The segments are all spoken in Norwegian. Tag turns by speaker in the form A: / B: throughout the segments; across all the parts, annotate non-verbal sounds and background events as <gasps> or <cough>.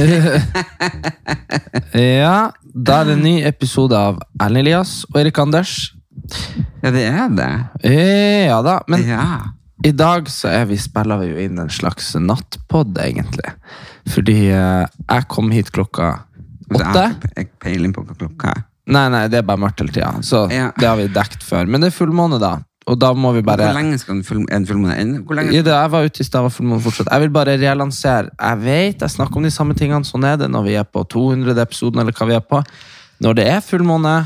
A: <laughs>
B: Ja, da er det en ny episode av Erlend Elias og Erik Anders.
A: Ja, det er det.
B: Eh, Ja da, men
A: Ja.
B: i dag så er vi, spiller vi jo inn en slags nattpod, egentlig. Fordi eh, jeg kom hit klokka åtte.
A: jeg peiling på klokka.
B: Nei, nei, det er bare mørkt hele tida. Så
A: Ja.
B: det har vi dekt før. Men det er fullmåne, da. Og da må vi bare
A: Hvor lenge skal en film, en fullmåne ende? Hvor lenge
B: I det jeg var ute i stad, var fullmåne fortsatt. Jeg vil bare relansere. Jeg vet, jeg snakker om de samme tingene. Sånn er det når vi er på 200. episoden, eller hva vi er på. Når det er fullmåne,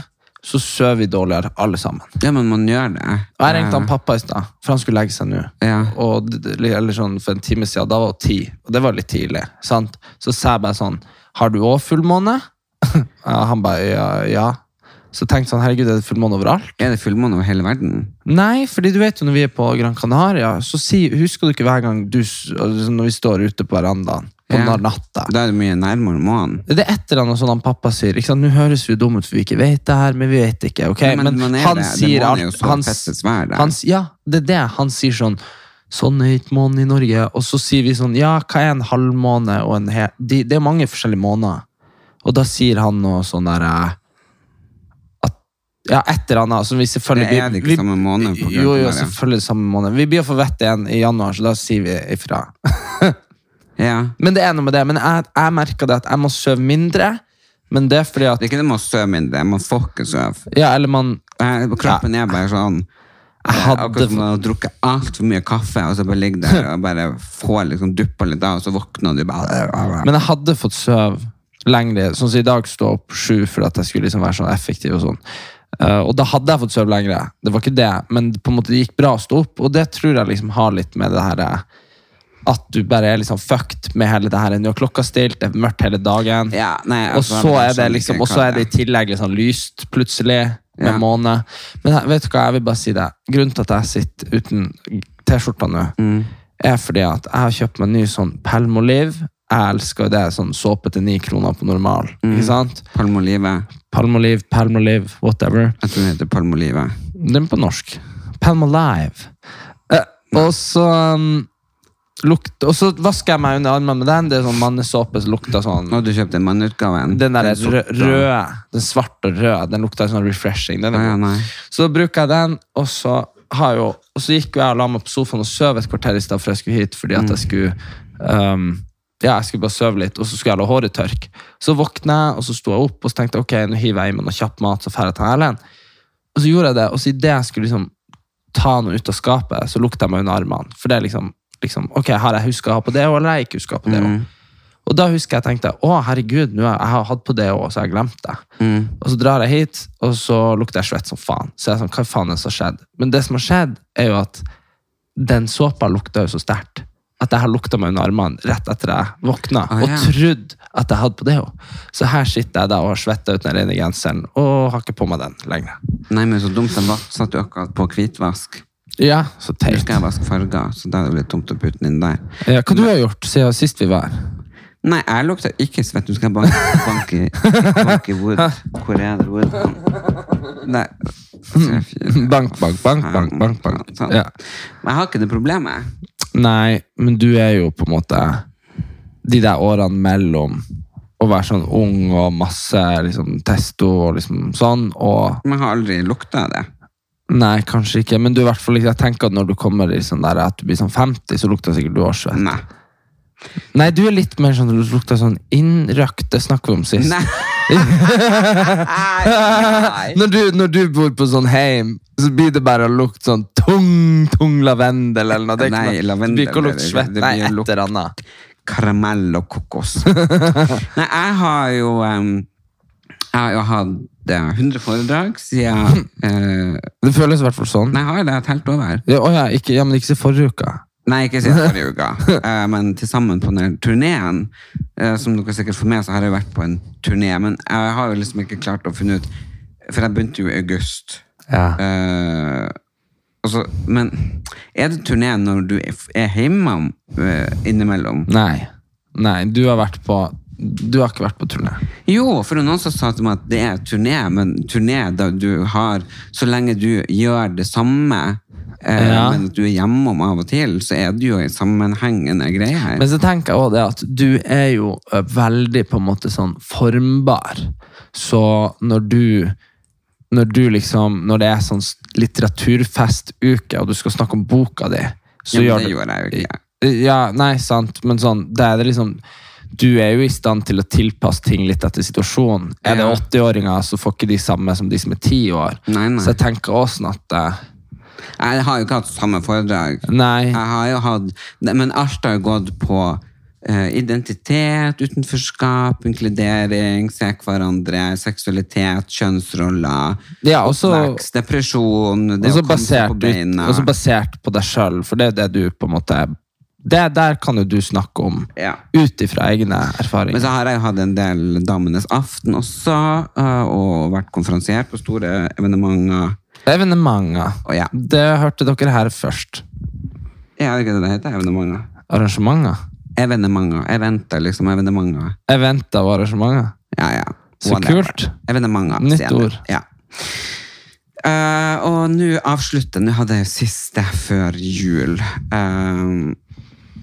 B: så sover vi dårligere, alle sammen.
A: Ja, men man gjør det.
B: Og jeg ringte han pappa i stad, for han skulle legge seg nå.
A: Ja.
B: Og eller sånn For en time siden, da var det ti, og det var litt tidlig. sant? Så sa jeg bare sånn Har du òg fullmåne? <laughs> Han bare ja, ja. Så tenkte sånn, herregud, er det fullmåne overalt?
A: Er det fullmåne over hele verden?
B: Nei, fordi du vet jo når vi er på Gran Canaria, så si, husker du ikke hver gang du, altså når vi står ute på verandaen på
A: Ja.
B: natta?
A: Da er det mye nærmere månen.
B: Det er et eller annet sånn han pappa sier. ikke sant? Nå høres vi dumme ut, for vi ikke vet det her, men vi vet ikke. ok?
A: Ja, men
B: men han
A: det.
B: Sier
A: er
B: alt. Han,
A: svær
B: han, ja, det er det. Han sier sånn Sånn er ikke månen i Norge. Og så sier vi sånn Ja, hva er en halvmåne og en hel de, Det er mange forskjellige måneder. Og da sier han noe sånn derre eh, Ja, et eller annet. som vi selvfølgelig
A: Det er det ikke
B: vi-
A: samme måned på
B: Jo, jo, selvfølgelig samme måned. Vi blir å få vite igjen i januar, så da sier vi ifra. <laughs>
A: Ja.
B: Men det er noe med det. Men jeg, jeg merker det at jeg må sove mindre. Men det er fordi at
A: Det er ikke det med å sove mindre, man får ikke sove.
B: Ja, eller man
A: Kroppen er bare sånn
B: Jeg
A: eh,
B: hadde-
A: Akkurat som man har drukket altfor mye kaffe, og så bare ligger der og bare får liksom duppa litt av, og så våkner du bare
B: Men jeg hadde fått sove lengre. Sånn som i dag stå opp sju for at jeg skulle liksom være sånn effektiv. Og sånn. Eh, og da hadde jeg fått sove lengre. Det var ikke det, men på en måte det gikk bra å stå opp. Og det tror jeg liksom har litt med det her eh, at du bare er liksom fucked med hele det her. Nå er klokka stilt, det er mørkt hele dagen.
A: Ja, nei,
B: og
A: altså,
B: så er det liksom Og så er det i tillegg sånn lyst plutselig med
A: Ja.
B: måne. Men vet du hva, jeg vil bare si det. Grunnen til at jeg sitter uten T-skjorta nå,
A: Mm.
B: er fordi at jeg har kjøpt meg en ny sånn Palmolive. Jeg elsker det. Sånn såpe til ni kroner på normal.
A: Mm.
B: Ikke sant?
A: Palmolive.
B: Palmolive, Palmolive, whatever.
A: Jeg tror det heter Palmolive.
B: Den på norsk. Palmolive. Eh, og så um, lukt, Og så vasker jeg meg under armene med den. Det er sånn mannesåpe som lukter sånn
A: har du kjøpte den mannutgaven.
B: Den der
A: Den
B: rø- røde, den svarte og røde, den lukter sånn refreshing. Den er
A: Ja.
B: Så bruker jeg den, og så, har jo, og så gikk jo jeg og la meg på sofaen og sov et kvarter i stedet før jeg skulle hit, fordi at jeg skulle um, ja, jeg skulle bare sove litt, og så skulle jeg la håret tørke. Så våkna jeg, og så sto jeg opp og så tenkte jeg, ok, nå hiver jeg i meg noe kjapp mat, så jeg til Erlend. Og så gjorde jeg det, og så idet jeg skulle liksom ta noe ut av skapet, så lukta jeg meg under armene. For det er liksom, liksom ok, har jeg huska å ha på det, eller har jeg ikke huska på det?
A: Mm.
B: Og da husker jeg tenkte, å herregud, nå har jeg har hatt på det også, så har jeg glemt det.
A: Mm.
B: Og så drar jeg hit, og så lukter jeg svett som faen. Så jeg er sånn, hva faen er det som har skjedd? Men det som har skjedd, er jo at den såpa lukta jo så sterkt. At jeg har lukta meg under armene rett etter jeg våkna,
A: Ah,
B: og
A: ja.
B: trodd at jeg hadde på det. Så her sitter jeg da og har svetta ut den rene genseren, og har ikke på meg den lenger.
A: Nei, men så dumt. Den var- satt du akkurat på hvitvask.
B: Ja, så teit.
A: skal jeg vaske farger, så da er det litt dumt å putte den inn der.
B: Ja, hva du har gjort siden sist vi var her?
A: Nei, jeg lukter ikke svett. Du skal banke, banke, banke wood. Hvor er det wood? Nei.
B: Bank, bank, bank, bank, bank, bank.
A: Sånn.
B: Ja.
A: Men jeg har ikke det problemet.
B: Nei, men du er jo på en måte de der årene mellom å være sånn ung og masse liksom, testo og liksom sånn, og
A: jeg har aldri lukta det.
B: Nei, kanskje ikke, men du i hvert fall Jeg tenker at når du kommer i sånn der at du blir sånn 50, så lukter sikkert du årssvett.
A: Nei.
B: Nei, du er litt mer sånn du lukter sånn innrøkt. Det snakker vi om sist.
A: Nei. <laughs> Nei.
B: Når, du, når du bor på sånn heim, så blir det bare å lukte sånn tung, tung lavendel eller noe. Det er ikke
A: Nei,
B: noe-
A: lavendel
B: Det blir ikke å
A: er
B: lukte svett.
A: det
B: Nei, et
A: lukt-
B: eller annet.
A: Karamell og kokos. <laughs> Nei, jeg har jo um, Jeg har jo hatt eh, 100 foredrag siden uh, <laughs>
B: Det føles i hvert fall sånn.
A: Nei, har jeg det? Jeg har telt over.
B: Ja, å ja, ikke, ja, men ikke siden forrige uka.
A: Nei, ikke siden forrige <laughs> uke, uh, men til sammen på den turneen. Uh, som dere sikkert får med, så har jeg vært på en turné, men jeg har jo liksom ikke klart å finne ut For jeg begynte jo i august.
B: Ja.
A: Uh, altså, men er det turné når du er hjemme eh, innimellom?
B: Nei. Nei, du har vært på Du har ikke vært på turné.
A: Jo, for noen som sa til meg at det er turné, men turné da du har Så lenge du gjør det samme, eh,
B: Ja.
A: men at du er hjemom av og til, så er det jo en sammenhengende greie her.
B: Men så tenker jeg også det at du er jo veldig på en måte sånn formbar. Så når du når du liksom, når det er sånn litteraturfestuke, og du skal snakke om boka di, så
A: Ja,
B: gjør
A: det
B: du
A: gjorde jeg jo ikke.
B: Ja, nei, sant, men sånn, det er det liksom Du er jo i stand til å tilpasse ting litt etter situasjonen. Er det 80-åringer, så får ikke de samme som de som er 10 år.
A: Nei, nei.
B: Så jeg tenker også sånn at eh,
A: Jeg har jo ikke hatt samme foredrag.
B: Nei.
A: Jeg har jo hatt, men alt har jo gått på identitet, utenforskap, inkludering, se hverandre, seksualitet, kjønnsroller,
B: Ja, også-
A: oppvekst, depresjon, det også,
B: basert,
A: på
B: ut-
A: beina.
B: og basert på deg sjøl, for det er det du på en måte det, Der kan jo du snakke om
A: Ja.
B: ut ifra egne
A: Men så har jeg hatt en del Damenes aften også, eh, og vært konferansiert på store evenementer.
B: Evenementer.
A: Oh, ja,
B: Det hørte dere her først.
A: Ja, det ikke det det heter? Evenementer?
B: Arrangementer.
A: Evenementer. Eventer, liksom. Evenementer.
B: Eventer og arrangementer.
A: Ja, ja.
B: Så
A: Whatever.
B: kult.
A: Evenementer.
B: Nytt ord.
A: Ja. Uh, og nå avslutter Nå hadde jeg siste før jul. Uh,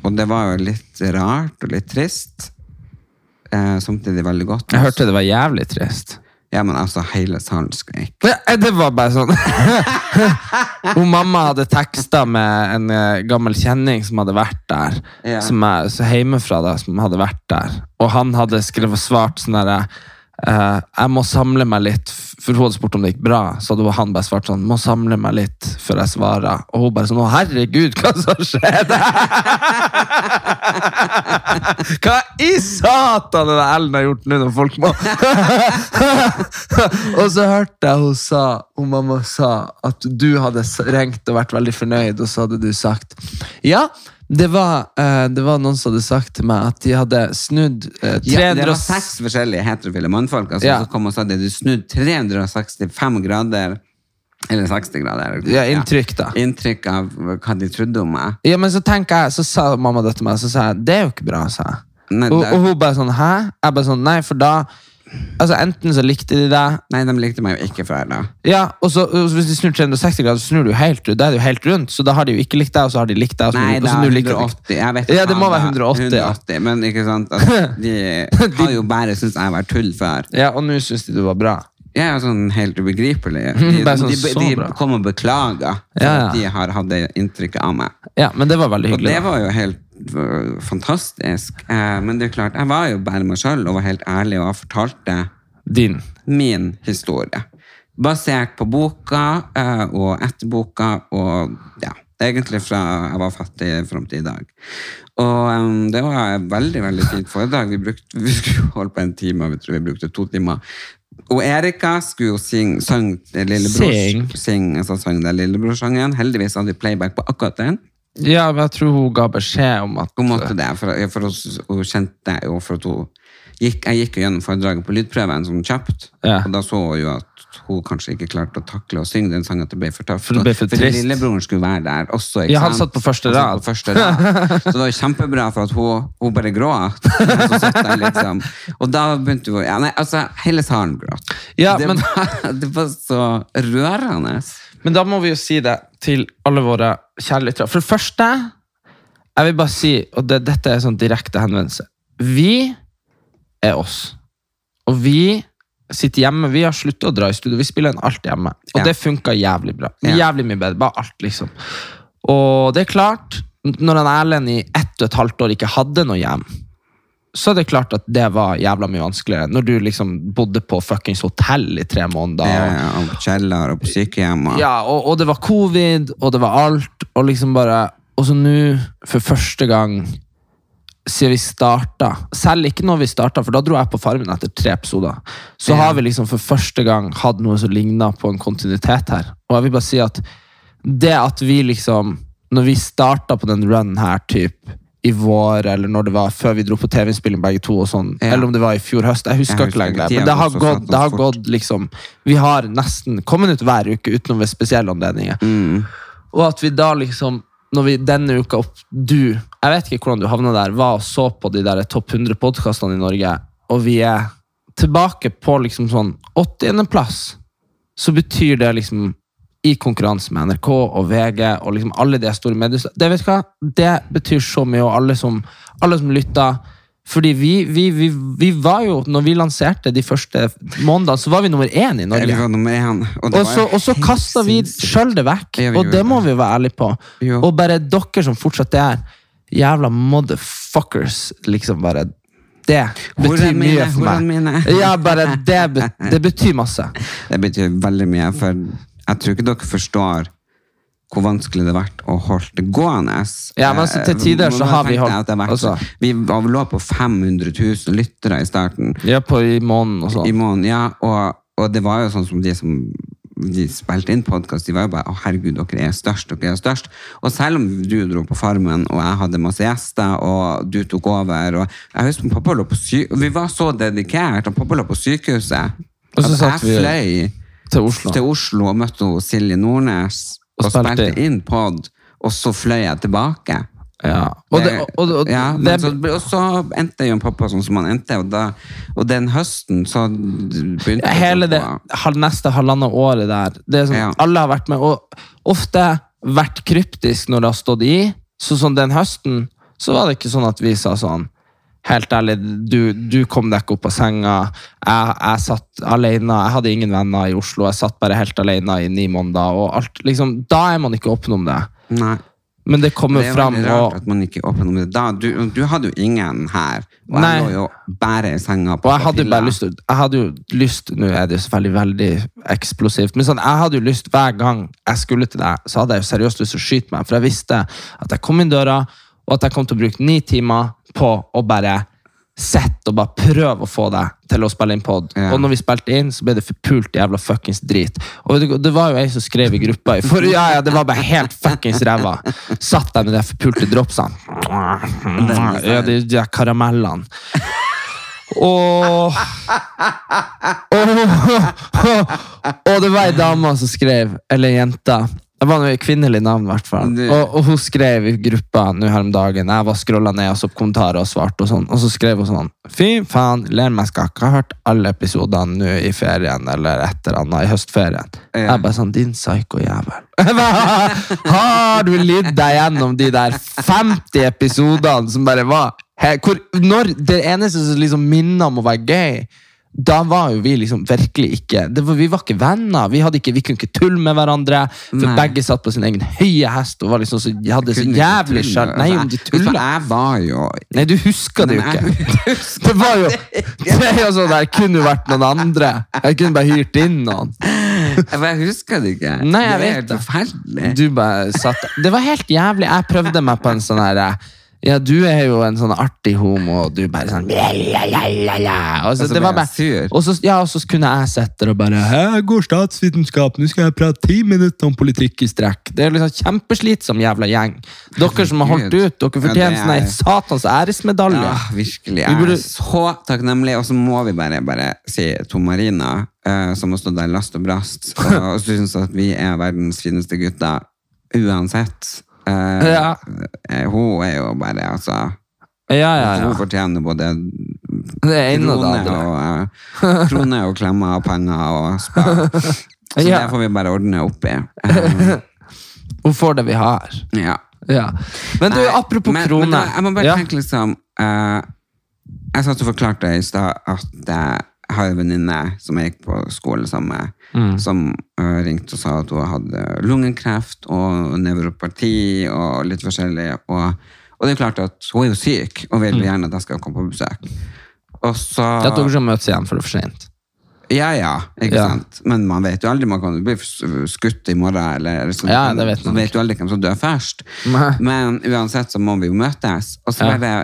A: og det var jo litt rart og litt trist. Uh, samtidig veldig godt.
B: Jeg hørte det var jævlig trist.
A: Ja, men altså, hele salen skrek.
B: Ja, eh, Det var bare sånn <laughs> Hun mamma hadde teksta med en eh, gammel kjenning som hadde vært der.
A: Ja.
B: Som er så hjemmefra, da, som hadde vært der. Og han hadde skrevet svart sånn derre eh, Jeg må samle meg litt, for hun hadde spurt om det gikk bra. Så hadde han bare svart sånn Må samle meg litt før jeg svarer. Og hun bare sånn Å, herregud, hva som skjedde? <laughs> hva i satan er det Ellen har gjort nå når folk må <laughs> Og så hørte jeg hun sa Hun mamma sa at du hadde ringt og vært veldig fornøyd, og så hadde du sagt Ja, det var, eh, det var noen som hadde sagt til meg at de hadde snudd eh, 300
A: Ja, det var seks forskjellige heterofile mannfolk altså,
B: Ja.
A: som kom og sa at de hadde snudd 365 grader Eller 60 grader.
B: Ja, inntrykk, da.
A: Inntrykk av hva de trodde om meg.
B: Ja, men så tenker jeg, så sa mamma det til meg, så sa jeg det er jo ikke bra, sa jeg.
A: Nei,
B: Og, og hun bare sånn hæ? Jeg bare sånn nei, for da Altså Enten så likte de deg,
A: Nei, de likte meg jo ikke før da.
B: ja, og så og hvis de snur 360 grader, så snur du helt. Da er jo helt rundt, så da har de jo ikke likt deg, og så har de likt deg. Og så,
A: Nei,
B: og så liker
A: 180. Jeg vet
B: Ja, det må være 180, ja.
A: Men ikke sant, altså, <laughs> de har jo bare syntes jeg vært tull før.
B: Ja, og nå syns de du var bra.
A: Jeg er sånn helt ubegripelig. <laughs> De,
B: sånn
A: de,
B: så
A: de kom og beklaga
B: Ja, ja.
A: at de har hatt det inntrykket av meg.
B: Ja, men det var veldig hyggelig.
A: Og
B: det
A: var jo helt fantastisk. Eh, men det er klart, jeg var jo bare meg sjøl og var helt ærlig og fortalte
B: Din.
A: min historie. Basert på boka eh, og etter boka og ja, egentlig fra jeg var fattig fram til i dag. Og det var et veldig veldig fint foredrag. Vi, brukte, <laughs> vi skulle holde på en time, og vi tror vi brukte to timer. Og Erika skulle jo synge sang lillebror,
B: Sing.
A: sing, altså lillebrorsangen. Heldigvis hadde vi playback på akkurat den.
B: Ja, men jeg tror hun ga beskjed om at
A: Hun måtte det, for, for hun, hun kjente jo for at hun gikk, Jeg gikk jo gjennom foredraget på lydprøven sånn kjapt,
B: Ja.
A: og da så hun jo at hun kanskje ikke klarte å takle å synge den sangen at det ble for tøft.
B: For det ble for
A: trist
B: trist.
A: lillebroren skulle være der også. ikke
B: Ja, han satt på første
A: Han satt
B: rad.
A: på første rad. <laughs> Så det var jo kjempebra for at hun, hun bare gråt. Og <laughs> så satt der liksom. Og da begynte hun ja, nei, altså, Hele salen gråt.
B: Ja,
A: det,
B: men-
A: var, det var så rørende.
B: Men da må vi jo si det til alle våre kjære lyttere. For det første, jeg vil bare si, og det, dette er sånn direkte henvendelse Vi er oss. Og vi sitter hjemme. Vi har sluttet å dra i studio. Vi spiller inn alt hjemme. Og
A: Ja.
B: det funka jævlig bra. Jævlig mye bedre. Bare alt, liksom. Og det er klart, når en Erlend i ett og et halvt år ikke hadde noe hjem, så er det klart at det var jævla mye vanskeligere. Når du liksom bodde på fuckings hotell i tre måneder.
A: Ja,
B: og-
A: på kjeller og på sykehjem. Og,
B: ja, og, og det var covid, og det var alt, og liksom bare Og så nå, for første gang siden vi starta Selv ikke når vi starta, for da dro jeg på Farmen etter tre episoder. Så
A: Ja.
B: har vi liksom for første gang hatt noe som ligna på en kontinuitet her. Og jeg vil bare si at det at vi liksom Når vi starta på den runen her, typ i vår, eller når det var før vi dro på TV-innspilling begge to, og sånn,
A: Ja.
B: eller om det var i fjor høst, jeg husker
A: Jeg husker ikke.
B: lenger. Men det har,
A: går
B: gått, det har gått liksom Vi har nesten kommet ut hver uke utenom ved spesielle anledninger.
A: Mm.
B: Og at vi da liksom når vi denne uka opp, du, jeg vet ikke hvordan du havna der, var og så på de der topp 100 podkastene i Norge, og vi er tilbake på liksom sånn 80. plass, så betyr det liksom i konkurranse med NRK og VG og liksom alle de store mediene Det vet du hva? Det betyr så mye, og alle som, alle som lytter. Fordi vi, vi, vi, vi var jo, når vi lanserte de første månedene, så var vi nummer én i Norge.
A: var nummer én. Og,
B: Og så, og så kasta vi sjøl det vekk,
A: Ja,
B: og det må vi være ærlige på.
A: Jo.
B: Og bare dere som fortsatt er jævla motherfuckers, liksom bare Det betyr mye for meg. Ja, bare det, det betyr masse.
A: Det betyr veldig mye, for jeg tror ikke dere forstår hvor vanskelig det har vært å holde det gående.
B: Ja, men altså, til tider så
A: Eh,
B: har vi holdt-
A: har vært
B: altså-
A: Vi lå på 500 000 lyttere i starten.
B: Ja, på i måneden og
A: I
B: sånn.
A: måneden, ja, og, og det var jo sånn som de som de spilte inn podkast, de var jo bare 'Å, herregud, dere er størst, dere er størst'. Og selv om du dro på Farmen, og jeg hadde masse gjester, og du tok over og Jeg husker pappa lå på sy Vi var så dedikert, og pappa lå på sykehuset.
B: Og så
A: at
B: satt vi-
A: fløy
B: Til Oslo.
A: til Oslo og møtte Silje Nordnes
B: Og
A: og,
B: spilte
A: spilte inn pod, og så fløy jeg tilbake.
B: Ja. Og, det, og, og,
A: ja, så, og så endte jo pappa sånn som han endte, og, da, den høsten så begynte ja,
B: hele det hal- neste halvannet året der det er sånn,
A: Ja.
B: Alle har vært med, og ofte vært kryptisk når det har stått i. Så sånn den høsten så var det ikke sånn at vi sa sånn Helt ærlig, du, du kom deg ikke opp av senga. Jeg, jeg satt alene, jeg hadde ingen venner i Oslo. Jeg satt bare helt alene i ni måneder. og alt, liksom, Da er man ikke åpen om det.
A: Nei.
B: Men det kommer
A: Det er
B: fram.
A: veldig rart
B: Og,
A: at man ikke åpner om det. Da, du, du hadde jo ingen her, og
B: Nei.
A: jeg lå jo bare i senga på
B: Og jeg hadde bare lyst Jeg hadde jo lyst Nå er det jo selvfølgelig veldig eksplosivt, men sånn, jeg hadde jo lyst hver gang jeg skulle til deg, så hadde jeg jo seriøst lyst til å skyte meg, for jeg visste at jeg kom inn døra, og at jeg kom til å bruke ni timer på å bare sette og bare prøve å få deg til å spille inn pod.
A: Ja.
B: Og når vi spilte inn, så ble det forpult jævla fuckings drit. Og det, det var jo ei som skrev i gruppa i forrige Ja, ja, det var bare helt fuckings ræva. Satt der med de forpulte dropsene. Ja, de, de karamellene. Og og, og det var ei dame som skrev, eller ei jente Det var noe kvinnelig navn, i hvert fall. Og, og hun skrev i gruppa nå her om dagen. Jeg var scrolla ned og så opp kommentarer og svarte, og sånn. Og så skrev hun sånn Fy faen, ler meg skakk. Har hørt alle episodene nå i ferien, eller et eller annet, i høstferien.
A: Ja.
B: Jeg bare sånn Din psyko-jævel. <laughs> Har du lidd deg gjennom de der 50 episodene som bare var hvor, når, Det eneste som liksom minner om å være gøy da var jo vi liksom virkelig ikke var, Vi var ikke venner. Vi, ikke, vi kunne ikke tulle med hverandre. For
A: Nei.
B: begge satt på sin egen høye hest og var liksom så, hadde så jævlig sjarm. Nei, om du
A: Altså,
B: tuller.
A: Jeg var jo
B: Nei, du husker det jo ikke. <laughs> Det var jo <laughs> Det er jo sånn der, kunne jo vært noen andre. Jeg kunne bare hyrt inn noen.
A: Jeg husker det ikke.
B: Nei, jeg
A: det
B: vet
A: helt forferdelig.
B: Du bare satt Det var helt jævlig. Jeg prøvde meg på en sånn her Ja, du er jo en sånn artig homo, og du bare sånn. Og så, det var bare, og så, ja, og så kunne jeg sitte der og bare Her går statsvitenskap, nå skal jeg prate ti minutter om politikk i strekk. Det er liksom kjempeslitsom jævla gjeng. Dere som har holdt ut, dere fortjener
A: det
B: sånn
A: er-
B: en satans æresmedalje.
A: Ja, virkelig. Jeg
B: burde-
A: er så takknemlig. Og så må vi bare, bare si Tomarina, eh, som har stått der last og brast, og, og syns at vi er verdens fineste gutter uansett. Eh,
B: Ja.
A: eh, hun er jo bare, altså
B: Ja, ja, ja.
A: Hun fortjener både
B: Det ene og det <laughs>
A: krone og, klemmer og penger og spa. Så
B: Ja.
A: det får vi bare ordne opp i. <laughs>
B: Hun får det vi har.
A: ja.
B: Ja. Men du,
A: Nei,
B: apropos
A: men,
B: krone.
A: Men da, jeg må bare tenke liksom uh, Jeg satt og forklarte i stad at jeg har en venninne som jeg gikk på skole sammen med, som eh, ringte og sa at hun hadde lungekreft og nevropati og litt forskjellig. Og, og det er klart at hun er jo syk og vil gjerne at jeg skal komme på besøk. Og så
B: Det er dere som møtes igjen, for det er for sent.
A: Ja, ja, ikke
B: Ja.
A: sant? Men man vet jo aldri, man kan bli skutt i morgen, eller liksom,
B: Ja, det vet
A: så
B: man
A: vet jo aldri hvem som dør først. Men uansett så må vi jo møtes. Og så
B: Ja.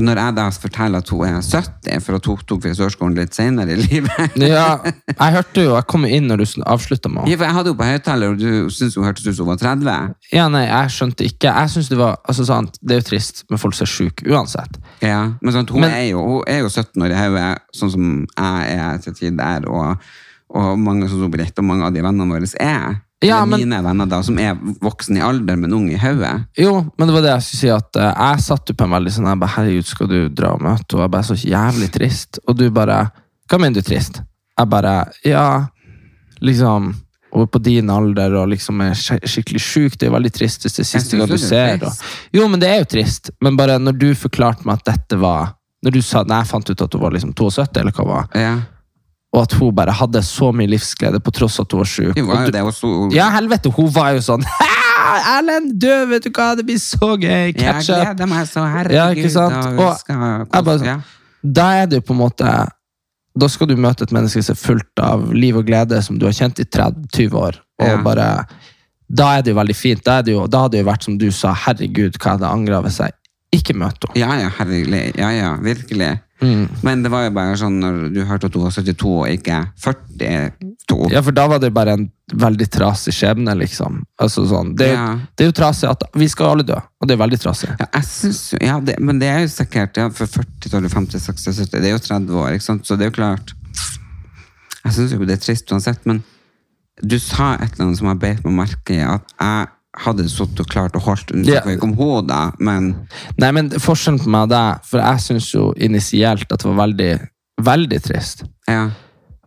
A: Når jeg da forteller at hun er 70, for at hun tok frisørskolen litt senere i livet <laughs>
B: Ja, jeg hørte jo, jeg kom inn når du avslutta med henne.
A: Ja, for jeg hadde jo på høyttaler, og du syntes hun hørtes ut som hun var 30.
B: Ja, nei, jeg skjønte ikke. Jeg synes det var, altså sant, det er jo trist med folk som er syke, uansett.
A: Ja, men sant, hun,
B: Men-
A: er jo, hun er jo 17 år i hodet, sånn som jeg er til tider, og, og mange som Britt og mange av de vennene våre er.
B: Ja, men-
A: mine venner da, som er voksen i alder, men ung i hodet.
B: Jo, men det var det jeg skulle si, at uh, jeg satt jo på en veldig sånn, jeg bare, herregud, skal du dra og møte, og jeg bare, så jævlig trist. Og du bare, hva mener du trist? Jeg bare, ja, liksom, og på din alder, og liksom er skikkelig syk, det er jo veldig trist hvis det er siste gang du
A: er
B: ser. Og, jo, men det er jo trist, men bare når du forklarte meg at dette var, når du sa, når jeg fant ut at hun var liksom 72, eller hva var,
A: Ja.
B: Og at hun bare hadde så mye livsglede på tross at hun var
A: også.
B: Ja, helvete, hun var jo sånn <laughs> Erlend, du, vet du hva, det blir så gøy!
A: Jeg
B: Catch up!
A: gleder meg så, herregud.
B: Ja, ikke sant?
A: og
B: Og jeg bare sånn-
A: ja.
B: Da er det jo på en måte Da skal du møte et menneske som er fullt av liv og glede, som du har kjent i 30-20 år, og
A: Ja.
B: bare Da er det jo veldig fint. Da, det jo, da hadde det jo vært som du sa, herregud, hva jeg hadde angra hvis jeg ikke møtte henne.
A: Ja, ja, herregud. Ja, ja, virkelig.
B: Mm.
A: Men det var jo bare sånn når du hørte at hun var 72 og ikke 42.
B: Ja, for da var det bare en veldig trasig skjebne, liksom. Altså sånn, det,
A: Ja.
B: det er jo trasig at vi skal alle dø, og det er veldig trasig.
A: Ja, jeg synes, ja det, men det er jo sikkert ja, for 40, 12, 50, 60, 70 Det er jo 30 år, ikke sant? så det er jo klart Jeg syns jo det er trist uansett, men du sa et eller annet som jeg beit meg merke i, at jeg hadde sittet og klart å holdt
B: Ja.
A: yeah. ikke om hodet, men
B: Nei, men forskjellen på meg og deg, for jeg syns jo initielt at det var veldig, veldig trist.
A: ja.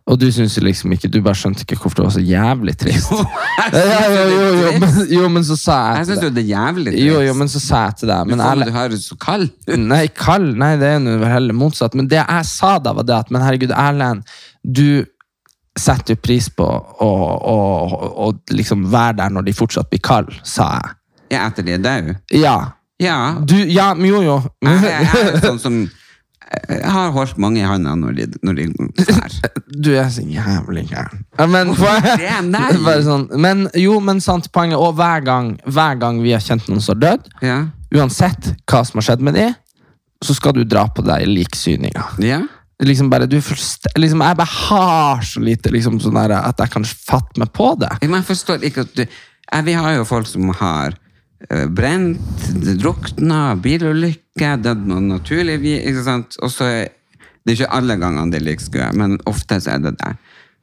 B: Og du syns liksom ikke Du bare skjønte ikke hvorfor det var så jævlig trist.
A: Jeg
B: Ja, <laughs> jo, jo, jo, men, jo, men så sa
A: Jeg
B: jeg
A: syns jo det er jævlig trist.
B: Jo, jo, men så sa jeg til deg men ærlig-
A: du høres så kald ut. <laughs>
B: Nei, kald, nei, det er jo heller motsatt. Men det jeg sa da, var det at Men herregud, Erlend, du setter du pris på å, å, å, å liksom være der når de fortsatt blir kalde, sa jeg.
A: Ja, etter de er døde.
B: Ja.
A: Ja.
B: Du, ja, jo, jo.
A: Jeg, jeg, jeg er sånn som Jeg har holdt mange i handa når de, når de drar.
B: Du er så jævlig gæren. Men, <laughs> sånn, men jo, men sant poenget. Og hver gang, hver gang vi har kjent noen som har dødd,
A: Ja.
B: uansett hva som har skjedd med dem, så skal du dra på deg liksyninga.
A: ja.
B: Liksom bare, du liksom, jeg bare har så lite liksom, sånn der, at jeg kan fatte meg på det.
A: Men jeg forstår ikke at du jeg, Vi har jo folk som har uh, brent, drukna, bilulykke, dødd noe naturlig vi- ikke sant? Og så er Det er ikke alle gangene det er like men ofte så er det det.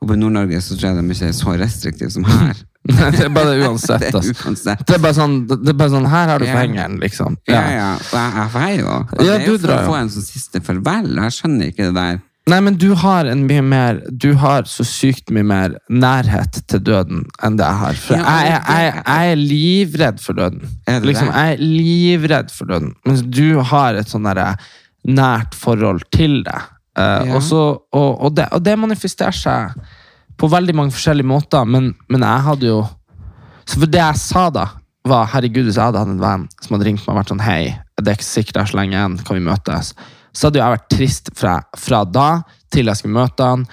A: Og på Nord-Norge så tror jeg de ikke er så restriktive som her. <laughs>
B: det er bare uansett.
A: Det er
B: Altså.
A: uansett.
B: Det er bare sånn, det er bare sånn her har du fengeren, liksom.
A: Ja, ja. Og jeg, jeg får jo. Og
B: Ja,
A: det er jo for
B: drar
A: å få en sånn siste farvel. Jeg skjønner ikke det der.
B: Nei, men du har en mye mer Du har så sykt mye mer nærhet til døden enn det jeg har. For jeg, jeg, jeg er livredd for døden.
A: Er
B: Liksom, jeg er livredd for døden. Mens du har et sånn derre nært forhold til det. Uh,
A: Ja.
B: og, så, og, og, det og det manifesterer seg på veldig mange forskjellige måter, men, men jeg hadde jo Så for det jeg sa da, var herregud, hvis jeg hadde hatt en venn som hadde ringt meg og vært sånn hei, det er ikke sikkert jeg er så lenge igjen, kan vi møtes? Så hadde jo jeg vært trist fra, fra da til jeg skulle møte han,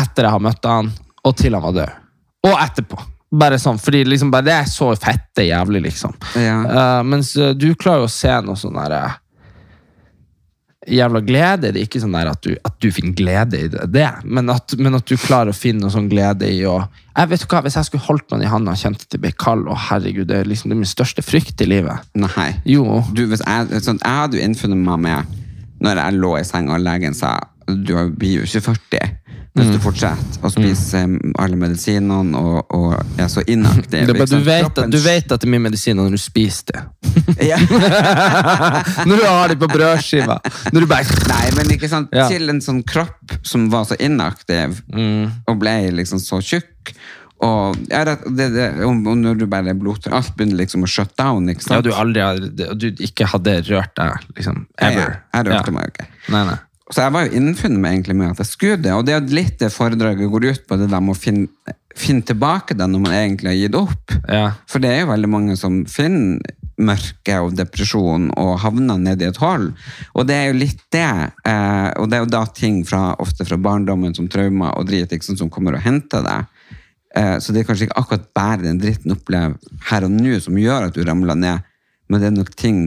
B: etter jeg har møtt han, og til han var død. Og etterpå. Bare sånn, fordi liksom bare det er så fette jævlig, liksom.
A: Ja.
B: Uh, mens eh, du klarer jo å se noe sånn derre eh, Jævla glede. Det er ikke sånn at du, at du finner glede i det, det men, at, men at du klarer å finne noe sånn glede i å jeg vet hva, Hvis jeg skulle holdt noen i handa og kjente at det ble kald, å herregud, det er liksom det er min største frykt i livet.
A: Nei.
B: Jo.
A: Du, hvis jeg, sånn, jeg hadde jo innfunnet meg med når jeg lå i senga og legen sa du blir jo ikke 40 hvis
B: Mm.
A: du fortsetter å spise mm. alle medisinene og, og er så inaktiv.
B: Er bare, du, vet, at- du vet at det er mye medisiner når du spiser det. <laughs> <laughs> Når du har det på brødskiva. Når du bare
A: Nei, men ikke sant,
B: Ja.
A: til en sånn kropp som var så inaktiv og ble liksom så tjukk. Og, det, det, og når du bare blodtør Alt begynner liksom å shut down. ikke sant?
B: Ja, du aldri har, du ikke hadde rørt deg, liksom,
A: Ever. ja.
B: ever.
A: Jeg rørte
B: Ja.
A: meg ikke.
B: Nei, nei.
A: Så jeg var jo innfunnet med egentlig med at jeg skulle det, og det er litt det foredraget går ut på, det der med å finne, finne tilbake det når man egentlig har gitt opp.
B: Ja.
A: For det er jo veldig mange som finner mørke og depresjon og havner ned i et hull. Og det er jo litt det. Eh, og det er jo da ting fra, ofte fra barndommen som traumer og drit liksom, som kommer og henter deg. Eh, så det er kanskje ikke akkurat bare den dritten du opplever her og nå som gjør at du ramler ned, men det er nok ting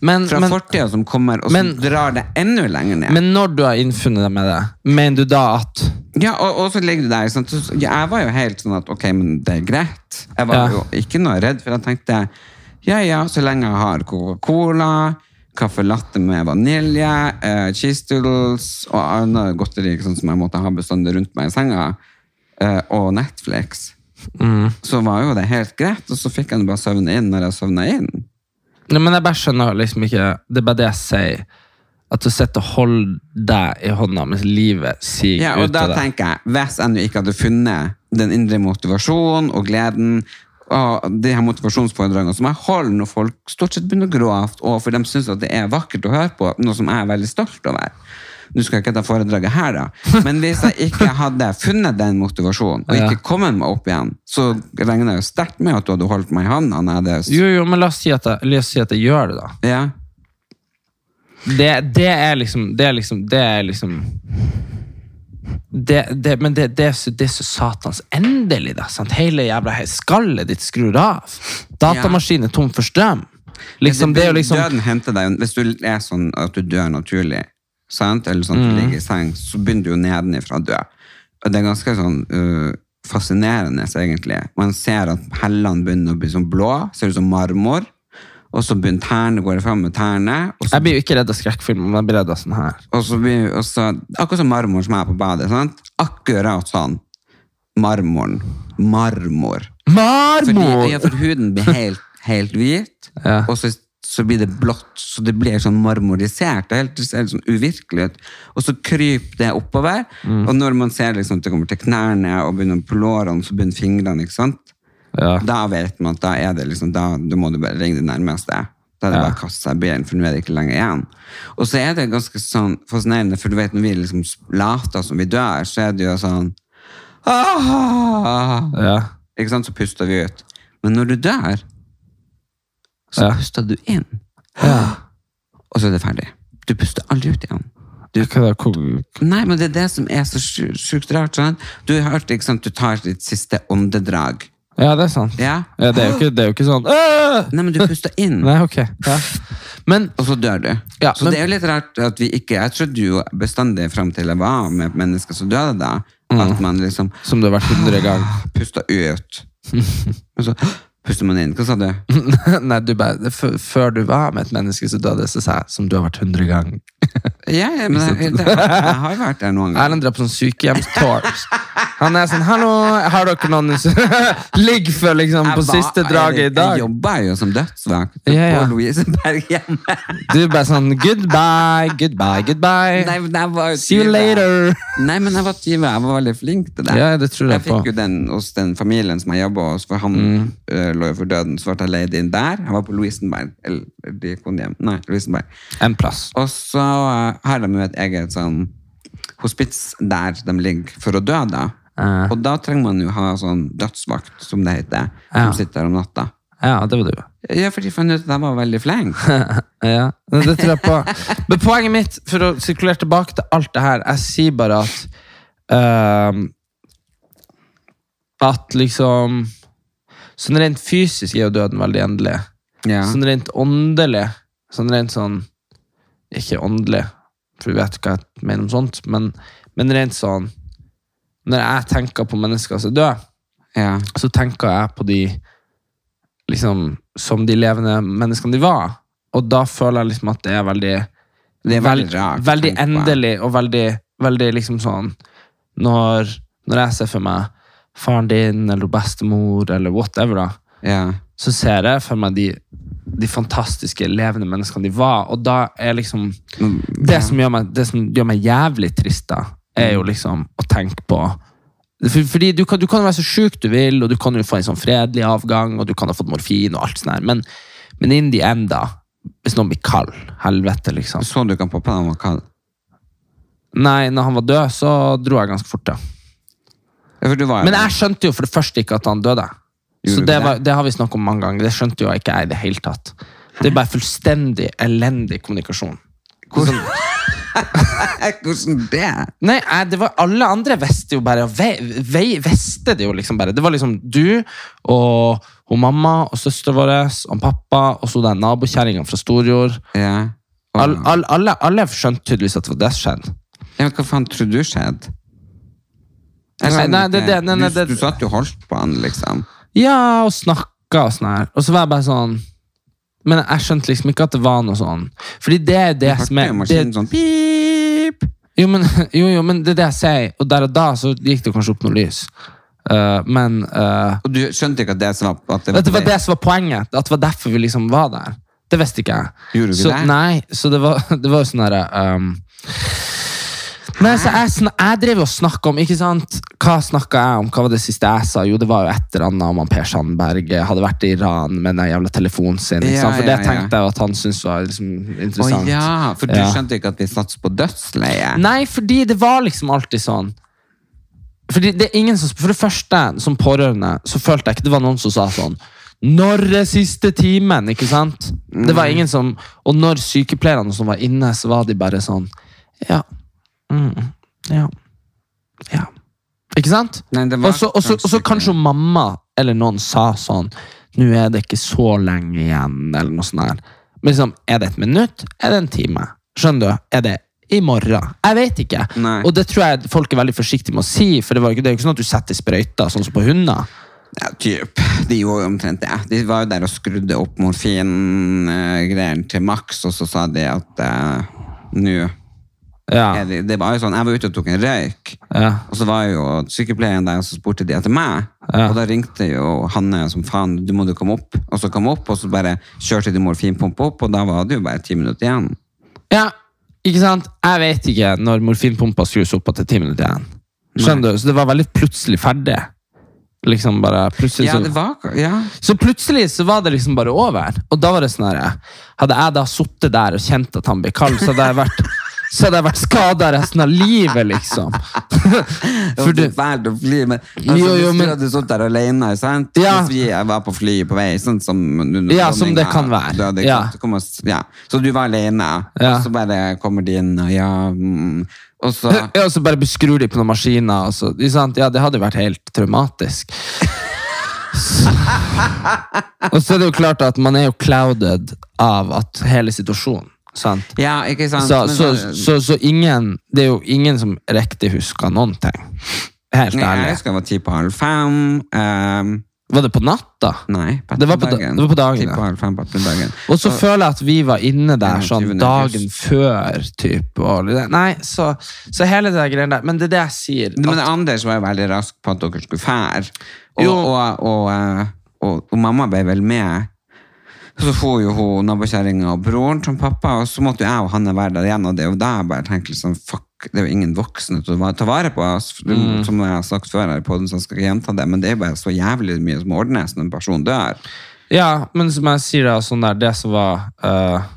B: Men,
A: fra fortida som kommer og
B: men-
A: drar det enda lenger ned.
B: men når du har innfunnet deg med det, mener du da at
A: Ja, og, og så ligger du der. Sant? Jeg var jo helt sånn at ok, men det er greit. Jeg var
B: Ja.
A: jo ikke noe redd, for jeg tenkte ja, ja, så lenge jeg har Coca-Cola, kaffe latte med vanilje, eh, cheese doodles og annet godteri sånn som jeg måtte ha bestandig rundt meg i senga, eh, og Netflix, så var jo det helt greit. Og så fikk jeg bare søvne inn når jeg søvna inn.
B: Nei, men jeg bare skjønner liksom ikke Det er bare det jeg sier. At du sitter og holder deg i hånda mens livet siger
A: Ja, og
B: ut
A: da
B: av deg.
A: tenker jeg, hvis jeg nå ikke hadde funnet den indre motivasjonen og gleden og de her motivasjonsforedragene som jeg holder når folk stort sett begynner å gråte, og for de syns det er vakkert å høre på, noe som jeg er veldig stolt over. Nå skal jeg ikke ta foredraget her, da. Men hvis jeg ikke hadde funnet den motivasjonen, og ikke kommet meg opp igjen, så regner jeg jo sterkt med at du hadde holdt meg i hånda. når jeg hadde...
B: Jo, jo, men la oss si at jeg, si at jeg gjør det, da.
A: Ja.
B: Det, det er liksom Det er liksom, det er liksom det, det, Men det, det, så, det er så satans endelig, da. Sant? Hele jævla skallet ditt skrur av. Datamaskinen er tom for strøm. Liksom, det det, liksom
A: Døden henter deg Hvis du er sånn at du dør naturlig, sant? eller sånn at
B: Mm.
A: du ligger i seng, så begynner du jo nedenifra å dø. Og det er ganske sånn uh, fascinerende, egentlig. Man ser at hellene begynner å bli sånn blå, ser ut som marmor. Og så begynner tærne, går det fram med tærne.
B: Jeg blir jo ikke redd av skrekkfilmer, men jeg blir redd av sånn her.
A: og så blir, og så, akkurat som marmor som er på badet. Sant? Akkurat sånn. Marmoren. Marmor. Fordi,
B: Marmor!
A: ja, for huden blir helt, helt hvit,
B: Ja.
A: og så, så blir det blått, så det blir sånn marmorisert. Det, er helt, helt sånn uvirkelig ut. Og så kryper det oppover,
B: Mm.
A: og når man ser liksom at det kommer til knærne og begynner på lårene, så begynner fingrene, ikke sant?
B: Ja.
A: Da vet man at da er det liksom, da, da må du bare ringe det nærmeste. Da er det
B: Ja.
A: bare å kaste seg i bilen, for nå er det ikke lenger igjen. Og så er det ganske sånn fascinerende, for du vet når vi liksom later som vi dør, så er det jo sånn ah!
B: Ja.
A: Ikke sant, så puster vi ut. Men når du dør, så
B: Ja.
A: puster du inn.
B: Ja.
A: Og så er det ferdig. Du puster aldri ut igjen.
B: Du,
A: Nei, men det er det som er så sju- sjukt rart. Sånn. Du har hørt, ikke sant, du tar ditt siste åndedrag.
B: ja, det er sant.
A: Ja?
B: Ja, det, er ikke, det er jo ikke sånn «Åh!»
A: Nei, men du puster inn.
B: Nei, okay. Ja. Men
A: Og så dør du.
B: Ja,
A: så
B: men-
A: det er jo litt rart at vi ikke Jeg trodde jo bestandig fram til jeg var med mennesker som døde da, at man liksom
B: Som du har vært hundre ganger. <gasps>
A: pusta ut. <laughs> Og så puster man inn. Hva sa du? <laughs>
B: Nei, du bare, Før du var med et menneske som døde, så sa jeg som du har vært hundre ganger.
A: Ja, ja, men jeg, det, jeg har jo vært der noen ganger.
B: Erlend drar på sånn sykehjemstours. Han er sånn 'Hallo, har dere noen <laughs> ligg for liksom på siste draget i dag?'
A: jeg jobber jo som dødsvakt
B: Ja, ja.
A: på Louiseberg hjemme.
B: Du er bare sånn 'Goodbye, goodbye, goodbye'.
A: Nei, var
B: See you later.
A: Nei, men jeg var 20. Jeg var veldig flink til det.
B: Ja, det tror jeg
A: jeg fikk
B: på.
A: jo den hos den familien som jeg jobba hos, for han
B: Mm.
A: øh, lå jo for døden. Så ble jeg leid inn der. Jeg var på Lovisenberg. Eller Diakonhjem. Nei, Lovisenberg.
B: En plass.
A: Og så har de jo et eget sånn hospits der de ligger for å dø, da.
B: Uh.
A: Og da trenger man jo ha sånn dødsvakt, som det heter,
B: Ja.
A: som sitter der om natta.
B: Ja, det var du.
A: Ja, for de fant ut at jeg var veldig flink. <laughs>
B: Ja, det tror jeg på. Men poenget mitt, for å sirkulere tilbake til alt det her, jeg sier bare at uh, At liksom Sånn rent fysisk er jo døden veldig endelig.
A: Ja.
B: Sånn rent åndelig Sånn rent sånn Ikke åndelig, for vi vet hva jeg mener om sånt, men, men rent sånn Når jeg tenker på mennesker som er døde,
A: ja.
B: så tenker jeg på de liksom, som de levende menneskene de var. Og da føler jeg liksom at det er veldig
A: Det er veldig
B: veld-
A: rart
B: veldig endelig og veldig, veldig liksom sånn når, når jeg ser for meg faren din eller bestemor eller whatever, da,
A: ja.
B: så ser jeg for meg de, de fantastiske levende menneskene de var. Og da er liksom det, som gjør meg, det som gjør meg jævlig trist, da, er jo liksom å tenke på fordi du kan, du kan være så sjuk du vil, og du kan jo få en sånn fredelig avgang, og du kan ha fått morfin og alt sånt her, men, men in the end, da, hvis noen blir kald, helvete, liksom.
A: Så du kan pappa han var kald?
B: Nei, når han var død, så dro jeg ganske fort, ja.
A: Ja,
B: Men jeg skjønte jo for det første ikke at han døde. Så det, var, det har vi snakket om mange ganger. Det skjønte jo ikke jeg i det hele tatt. Det er bare fullstendig elendig kommunikasjon. Hvordan, <laughs>
A: Hvordan det?
B: nei, jeg, det var Alle andre visste jo bare ve, ve, visste det jo liksom bare. Det var liksom du og hun mamma og søstera vår og pappa og så den nabokjerringa fra Storjord.
A: Ja. Og,
B: All, all, alle, alle skjønte tydeligvis at det var det som skjedde.
A: ja, hva faen tror du skjedde?
B: Nei, nei, det- det- nei,
A: du, du satt jo og holdt på han, liksom.
B: Ja, og snakka og sånn her. Og så var jeg bare sånn Men jeg skjønte liksom ikke at det var noe sånn. Fordi det er det som er det,
A: sånn pip.
B: jo, men, <laughs> jo, jo, men det er det jeg sier. Og der og da så gikk det kanskje opp noe lys. Uh, men uh,
A: Og du skjønte ikke at det som var at det
B: var, det var det som var poenget. At det var derfor vi liksom var der. Det visste ikke jeg.
A: Gjorde du ikke
B: så,
A: det?
B: Nei, så det var, <laughs> det var jo sånn herre um, Nei, så jeg, jeg drev og snakka om ikke sant? Hva snakka jeg om? Hva var det siste jeg sa? Jo, det var jo et eller annet om han Per Sandberg hadde vært i Iran med den jævla telefonen sin. Ikke sant? For det tenkte jeg at han syntes var liksom
A: Å
B: interessant.
A: ja, for du skjønte ikke at vi satser på dødsleie?
B: Nei, fordi det var liksom alltid sånn. Fordi det er ingen som, For det første, som pårørende, så følte jeg ikke det var noen som sa sånn Når er siste timen? Ikke sant? Det var ingen som Og når sykepleierne som var inne, så var de bare sånn Ja. Mm, ja. Ja. Ikke sant?
A: Nei, det var
B: Og så- kanskje mamma eller noen sa sånn Nå er det ikke så lenge igjen, eller noe sånt. Der. Men liksom, er det et minutt? Er det en time? Skjønner du? Er det i morgen? Jeg vet ikke.
A: Nei.
B: Og det tror jeg folk er veldig forsiktige med å si, for det, var det er jo ikke sånn at du setter sprøyter, sånn som på hunder.
A: Ja, typ. De gjorde omtrent det. De var jo der og skrudde opp morfingreiene til maks, og så sa de at uh, nå
B: Ja.
A: Det, Det var jo sånn, Jeg var ute og tok en røyk,
B: ja.
A: og så var jo sykepleieren der, og så spurte de etter meg.
B: Ja.
A: Og da ringte jo Hanne som faen, du må du komme opp. Og så kom opp, og så bare kjørte de morfinpumpa opp, og da var det jo bare ti minutter igjen.
B: ja, ikke sant? Jeg vet ikke når morfinpumpa skrus opp til ti minutter igjen. Skjønner du? Så det var veldig plutselig ferdig. Liksom bare plutselig
A: Ja, var Ja.
B: Så plutselig så var det liksom bare over. Og da var det sånn Hadde jeg da sittet der og kjent at han ble kald, så hadde jeg vært så hadde jeg vært skada resten av livet, liksom. <laughs>
A: For det er fælt å fly, men altså,
B: Jo, jo, men-
A: du sittet der alene, sant?
B: Ja.
A: Hvis vi var på flyet på vei, sånn som
B: Ja, som det kan være.
A: Du hadde,
B: Ja.
A: sant? Kom ja. Så du var alene,
B: Ja.
A: og så bare kommer de inn, og ja mm, Og så <laughs>
B: ja, og så bare beskrur de på noen maskiner. Så, sant? Ja, det hadde vært helt traumatisk. Så- <laughs> Og så er det jo klart at man er jo clouded av at hele situasjonen. Sant?
A: Ja, ikke sant?
B: Så, så,
A: så-
B: så, ingen Det er jo ingen som riktig husker noen ting. Helt
A: ærlig. Jeg husker det var ti på halv fem. Um,
B: Var det på natta?
A: nei, på
B: Det var på da-
A: ettermiddagen.
B: det var på dagen,
A: på halv fem på ettermiddagen.
B: Og så føler jeg at vi var inne der sånn dagen før. Typ, og, nei, så, så hele det greiene der. Men det er det jeg sier.
A: Men Anders var jo veldig rask på at dere skulle fære. Og, og, eh, og, og mamma ble vel med. Så får jo hun nabokjerringa og broren som pappa, og så måtte jo jeg og Hanne være der igjen. Og det er jo da jeg bare tenker liksom, fuck, det er jo ingen voksne til å ta vare på.
B: Mm.
A: Som jeg har sagt før her på den, så jeg skal ikke gjenta det, men det er bare så jævlig mye som ordnes når en person dør.
B: ja, men som jeg sier, da, sånn der, det som var uh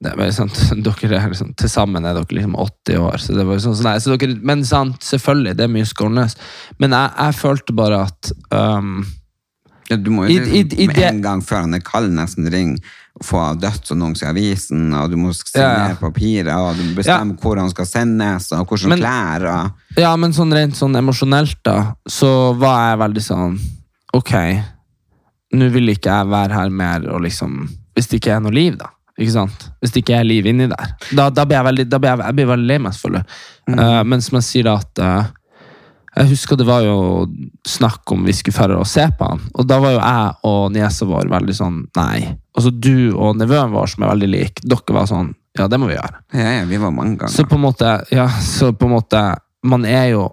B: det er sant, <laughs> dere er liksom, Til sammen er dere liksom 80 år. Så det var sånn, sånn, nei, så dere, men sant, selvfølgelig, det er mye skålnes. Men jeg, jeg følte bare at øhm,
A: Ja, du må jo
B: i- i
A: med en gang før han er kald nesten ringe og få dødsannonse i avisen, og du må
B: Ja, ja.
A: papirer, og du må bestemme hvor han skal sendes, og hvordan
B: Men-
A: klær. Og,
B: Ja, men sånn rent sånn emosjonelt, da, så var jeg veldig sånn Ok, nå vil ikke jeg være her mer og liksom Hvis det ikke er noe liv, da. Ikke sant? Hvis det ikke er liv inni der. Da, da blir jeg veldig, da blir jeg, jeg blir veldig lei meg, selvfølgelig. Eh, men som jeg sier, da, at eh, Jeg husker det var jo snakk om vi skulle færre og se på han. Og da var jo jeg og niesa vår veldig sånn nei. Altså du og nevøen vår, som er veldig lik, dere var sånn ja, det må vi gjøre.
A: ja, ja, vi var mange ganger.
B: Så på en måte, ja, så på en måte Man er jo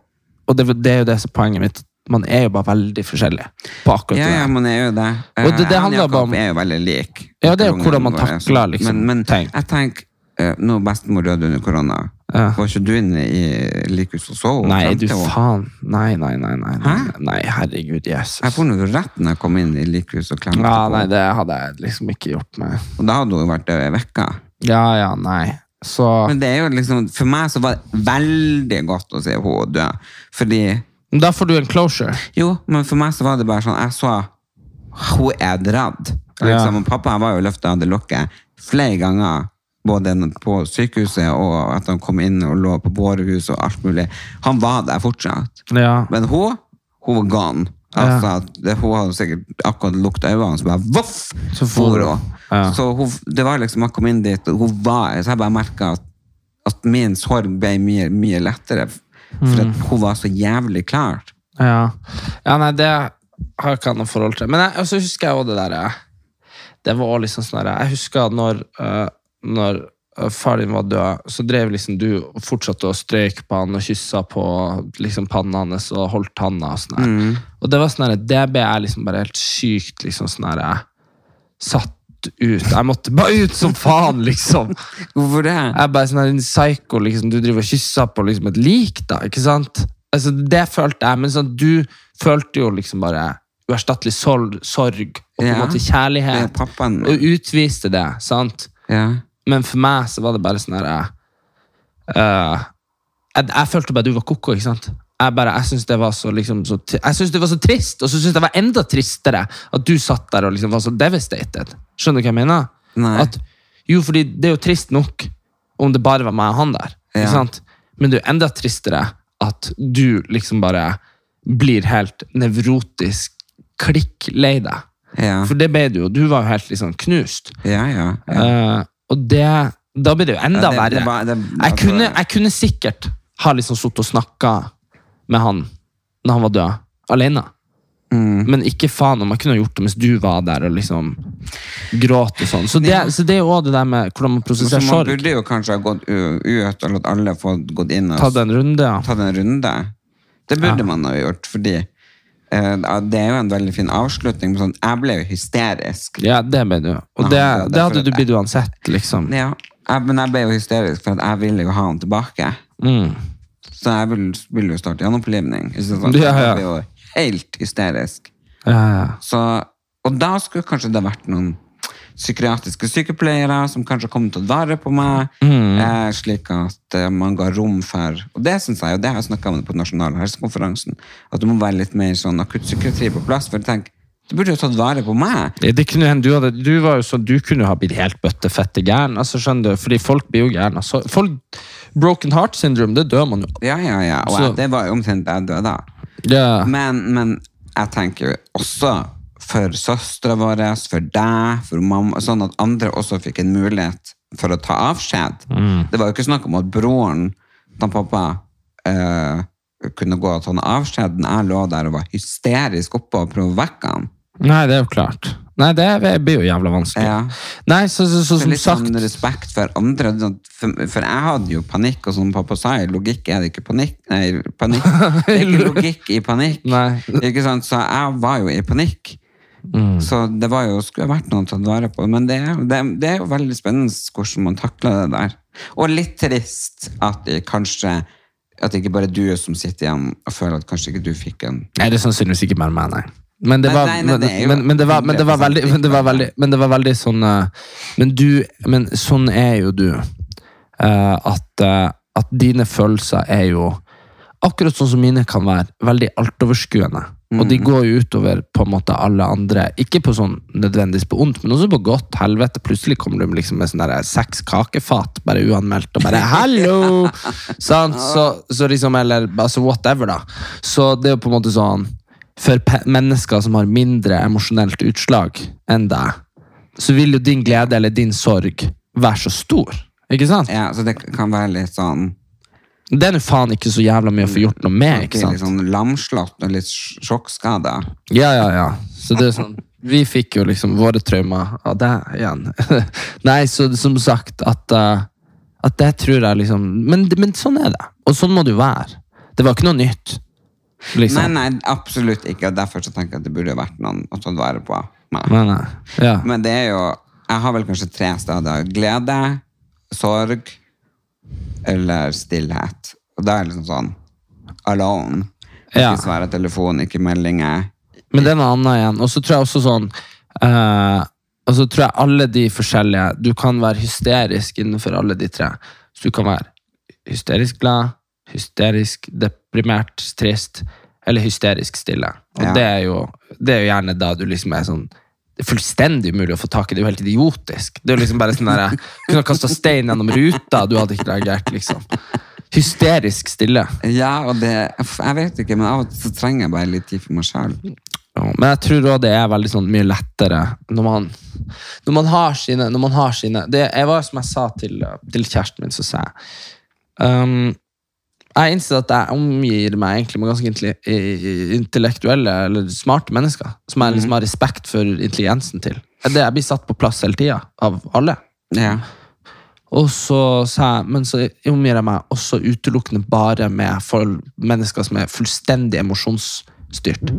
B: Og det, det er jo det som er poenget mitt. Man er jo bare veldig forskjellig på akkurat
A: ja, ja, man er jo det.
B: Og det- det
A: Eh,
B: handler bare om-
A: er jo veldig lik.
B: Ja, det er jo hvordan man takler, liksom,
A: Men, men
B: ting.
A: jeg tenker, nå når bestemor døde under korona,
B: Ja.
A: var ikke du inne i likhuset og så?
B: Nei, du faen. Nei, nei, nei. nei, nei, nei herregud, Jesus.
A: Jeg får noe rett når jeg kom inn i likhuset og klemte
B: Ja,
A: på.
B: nei, det hadde jeg liksom ikke gjort med
A: Og da hadde hun vært død i vekka.
B: Ja, ja, nei. Så
A: Men det er jo liksom, for meg så var det veldig godt å se henne dø. Fordi
B: Da får du en closure.
A: Jo, men for meg så var det bare sånn Jeg så hun er dratt. Liksom.
B: Ja.
A: Og pappa var jo løfta av det lokket flere ganger. Både på sykehuset og at han kom inn og lå på bårehus og alt mulig. Han var der fortsatt.
B: Ja.
A: Men hun, hun var gone. Altså, det, hun hadde sikkert akkurat lukta øynene, så bare voff!
B: Så for hun. Ja.
A: Så hun, det var liksom, jeg kom inn dit, og hun var, så jeg bare merka at, at min sorg ble mye, mye lettere. For
B: Mm.
A: hun var så jævlig klar.
B: Ja. ja, nei, det har jeg ikke hatt noe forhold til. Men jeg, så husker jeg også det derre Det var liksom sånn Jeg husker når, øh, når øh, far din var død, så drev liksom du og fortsatte å strøyke på han og kyssa på liksom panna hans og holdt handa og sånn der. Og det var sånn Det ble jeg liksom bare helt sykt liksom sånn her Satt ut. Jeg måtte bare ut som faen, liksom. <laughs>
A: Hvorfor det?
B: Jeg bare sånn en psycho, liksom. Du driver og kysser på liksom, et lik, da. ikke sant? Altså, Det følte jeg, men sånn, du følte jo liksom bare uerstattelig sorg, og på en
A: Ja.
B: måte kjærlighet.
A: min.
B: Og utviste det, sant?
A: Ja.
B: Men for meg så var det bare sånn herre øh, jeg, jeg følte bare du var koko, ikke sant? Jeg, bare, jeg syns det liksom det var så trist, og så syns jeg det var enda tristere at du satt der og liksom var så devastated. Skjønner du hva jeg mener? At, jo, fordi det er jo trist nok om det bare var meg og han der.
A: Ja.
B: Ikke sant? Men det er jo enda tristere at du liksom bare blir helt nevrotisk klikk lei deg.
A: Ja.
B: For det ble du jo. Du var jo helt liksom knust.
A: Ja, ja. ja.
B: Eh, og det, da blir det jo enda verre. jeg,
A: altså-
B: kunne, jeg kunne sikkert ha liksom sittet og snakka med han når han var død, alene.
A: Mm.
B: Men ikke faen om jeg kunne gjort det mens du var der og liksom gråt og sånn. Så det, så det er jo også det der med hvordan man prosesserer sorg.
A: man burde jo kanskje ha gått ut og latt alle få gått inn og
B: Tatt en runde, ja.
A: tatt en runde. Det burde
B: Ja.
A: man ha gjort, fordi det er jo en veldig fin avslutning. Sånn, jeg ble jo hysterisk.
B: Ja, det ble du. Og det,
A: det-
B: det hadde du blitt uansett, liksom.
A: Ja, jeg, men jeg ble jo hysterisk, for at jeg ville jo ha han tilbake.
B: Mm.
A: Så jeg ville vil jo starte gjenopplivning. sant?
B: Ja, ja.
A: Jeg ble jo helt hysterisk.
B: Ja, ja.
A: Så, og da skulle kanskje det vært noen psykiatriske sykepleiere som kanskje kommer til å vare på meg,
B: Mm.
A: eh, slik at eh, man ga rom for Og det syns jeg, og det har jeg snakka om på nasjonale helsekonferansen, at det må være litt mer sånn akuttpsykiatri på plass. For tenk, du burde jo tatt vare på meg.
B: Det, kunne hende du hadde Du var jo sånn, du kunne ha blitt helt bøttefette gæren. Altså, skjønner du? Fordi folk blir jo gærne. Altså, folk, broken heart syndrome, det dør man jo.
A: Ja, ja, ja. Og jeg, det var jo omtrent det jeg døde da.
B: Yeah.
A: Men, men jeg tenker jo også for søstera vår, for deg, for mamma, sånn at andre også fikk en mulighet for å ta avskjed.
B: Mm.
A: Det var jo ikke snakk om at broren til pappa eh, kunne gå og ta avskjed jeg lå der og var hysterisk oppe og prøvde å vekke han.
B: Nei, det er jo klart. Nei, det blir jo jævla vanskelig.
A: Ja.
B: Nei, så, så, så,
A: Så
B: som
A: litt
B: sagt
A: sånn respekt for andre. For, for jeg hadde jo panikk, og som pappa sa, i logikk er det ikke panikk. Nei, panikk. Det er ikke <laughs> logikk i panikk.
B: Nei.
A: Ikke sant? Så jeg var jo i panikk.
B: Mm.
A: Så det var jo, skulle vært noe å ta vare på. Men det, det, det er jo veldig spennende hvordan man takler det der. Og litt trist at de kanskje at det ikke bare er du som sitter igjen og føler at kanskje ikke du fikk en
B: Nei, det er sannsynligvis ikke mer meg, nei. Men det var,
A: nei, nei, det jo
B: men, men, det var, men, det var
A: 100%
B: veldig, men, det var veldig, men det var veldig sånn eh, Men du Men sånn er jo du. eh, at, eh, at dine følelser er jo Akkurat sånn som mine kan være. Veldig altoverskuende. Og
A: Mm.
B: de går jo utover på en måte alle andre. Ikke på sånn nødvendigvis på ondt, men også på godt. Helvete, plutselig kommer du liksom med sånn seks kakefat, bare uanmeldt, og bare 'hallo!' <laughs> sånn, Så, så liksom, eller altså whatever, da. Så det er jo på en måte sånn For mennesker som har mindre emosjonelt utslag enn deg, så vil jo din glede eller din sorg være så stor. Ikke sant?
A: Ja, så det kan være litt sånn
B: Det er nå faen ikke så jævla mye å få gjort noe med. Ikke sant?
A: Litt sånn lamslått og litt sjokkskada.
B: Ja, ja, ja. Så det er sånn Vi fikk jo liksom våre traumer av det igjen. <laughs> Nei, så som sagt at uh, At det tror jeg liksom men, men sånn er det. Og sånn må det jo være. Det var ikke noe nytt. Liksom.
A: Nei, nei, absolutt ikke. Og derfor så tenker jeg at det burde vært noen å ta vare på. meg.
B: Nei, nei. Ja.
A: Men det er jo Jeg har vel kanskje tre steder. Glede, sorg eller stillhet. Og da er det liksom sånn alone. Ikke
B: Ja.
A: svare telefon, ikke meldinger.
B: Men det er noe annet igjen. Og så tror jeg også sånn uh, Og så tror jeg alle de forskjellige Du kan være hysterisk innenfor alle de tre. Så du kan være hysterisk glad, hysterisk deprimert, trist, eller hysterisk stille. Og
A: Ja.
B: det, er jo, det er jo gjerne da du liksom er sånn det er fullstendig umulig å få tak i. Det er jo helt idiotisk. Det er jo liksom bare sånn der, Du kunne kasta stein gjennom ruta, du hadde ikke reagert, liksom. Hysterisk stille.
A: Ja, og det Jeg vet ikke, men av og til så trenger jeg bare litt tid for meg sjøl.
B: Ja, Men jeg tror også det er veldig sånn mye lettere når man, når man har sine, når man har sine det, Jeg var som jeg sa til, til kjæresten min, så sa jeg um, Jeg innser at jeg omgir meg egentlig med ganske intellektuelle eller smarte mennesker. Som jeg liksom har respekt for intelligensen til. Det Jeg blir satt på plass hele tida, av alle.
A: Ja.
B: Og så sa jeg, men så omgir jeg meg også utelukkende bare med folk, mennesker som er fullstendig emosjonsstyrt.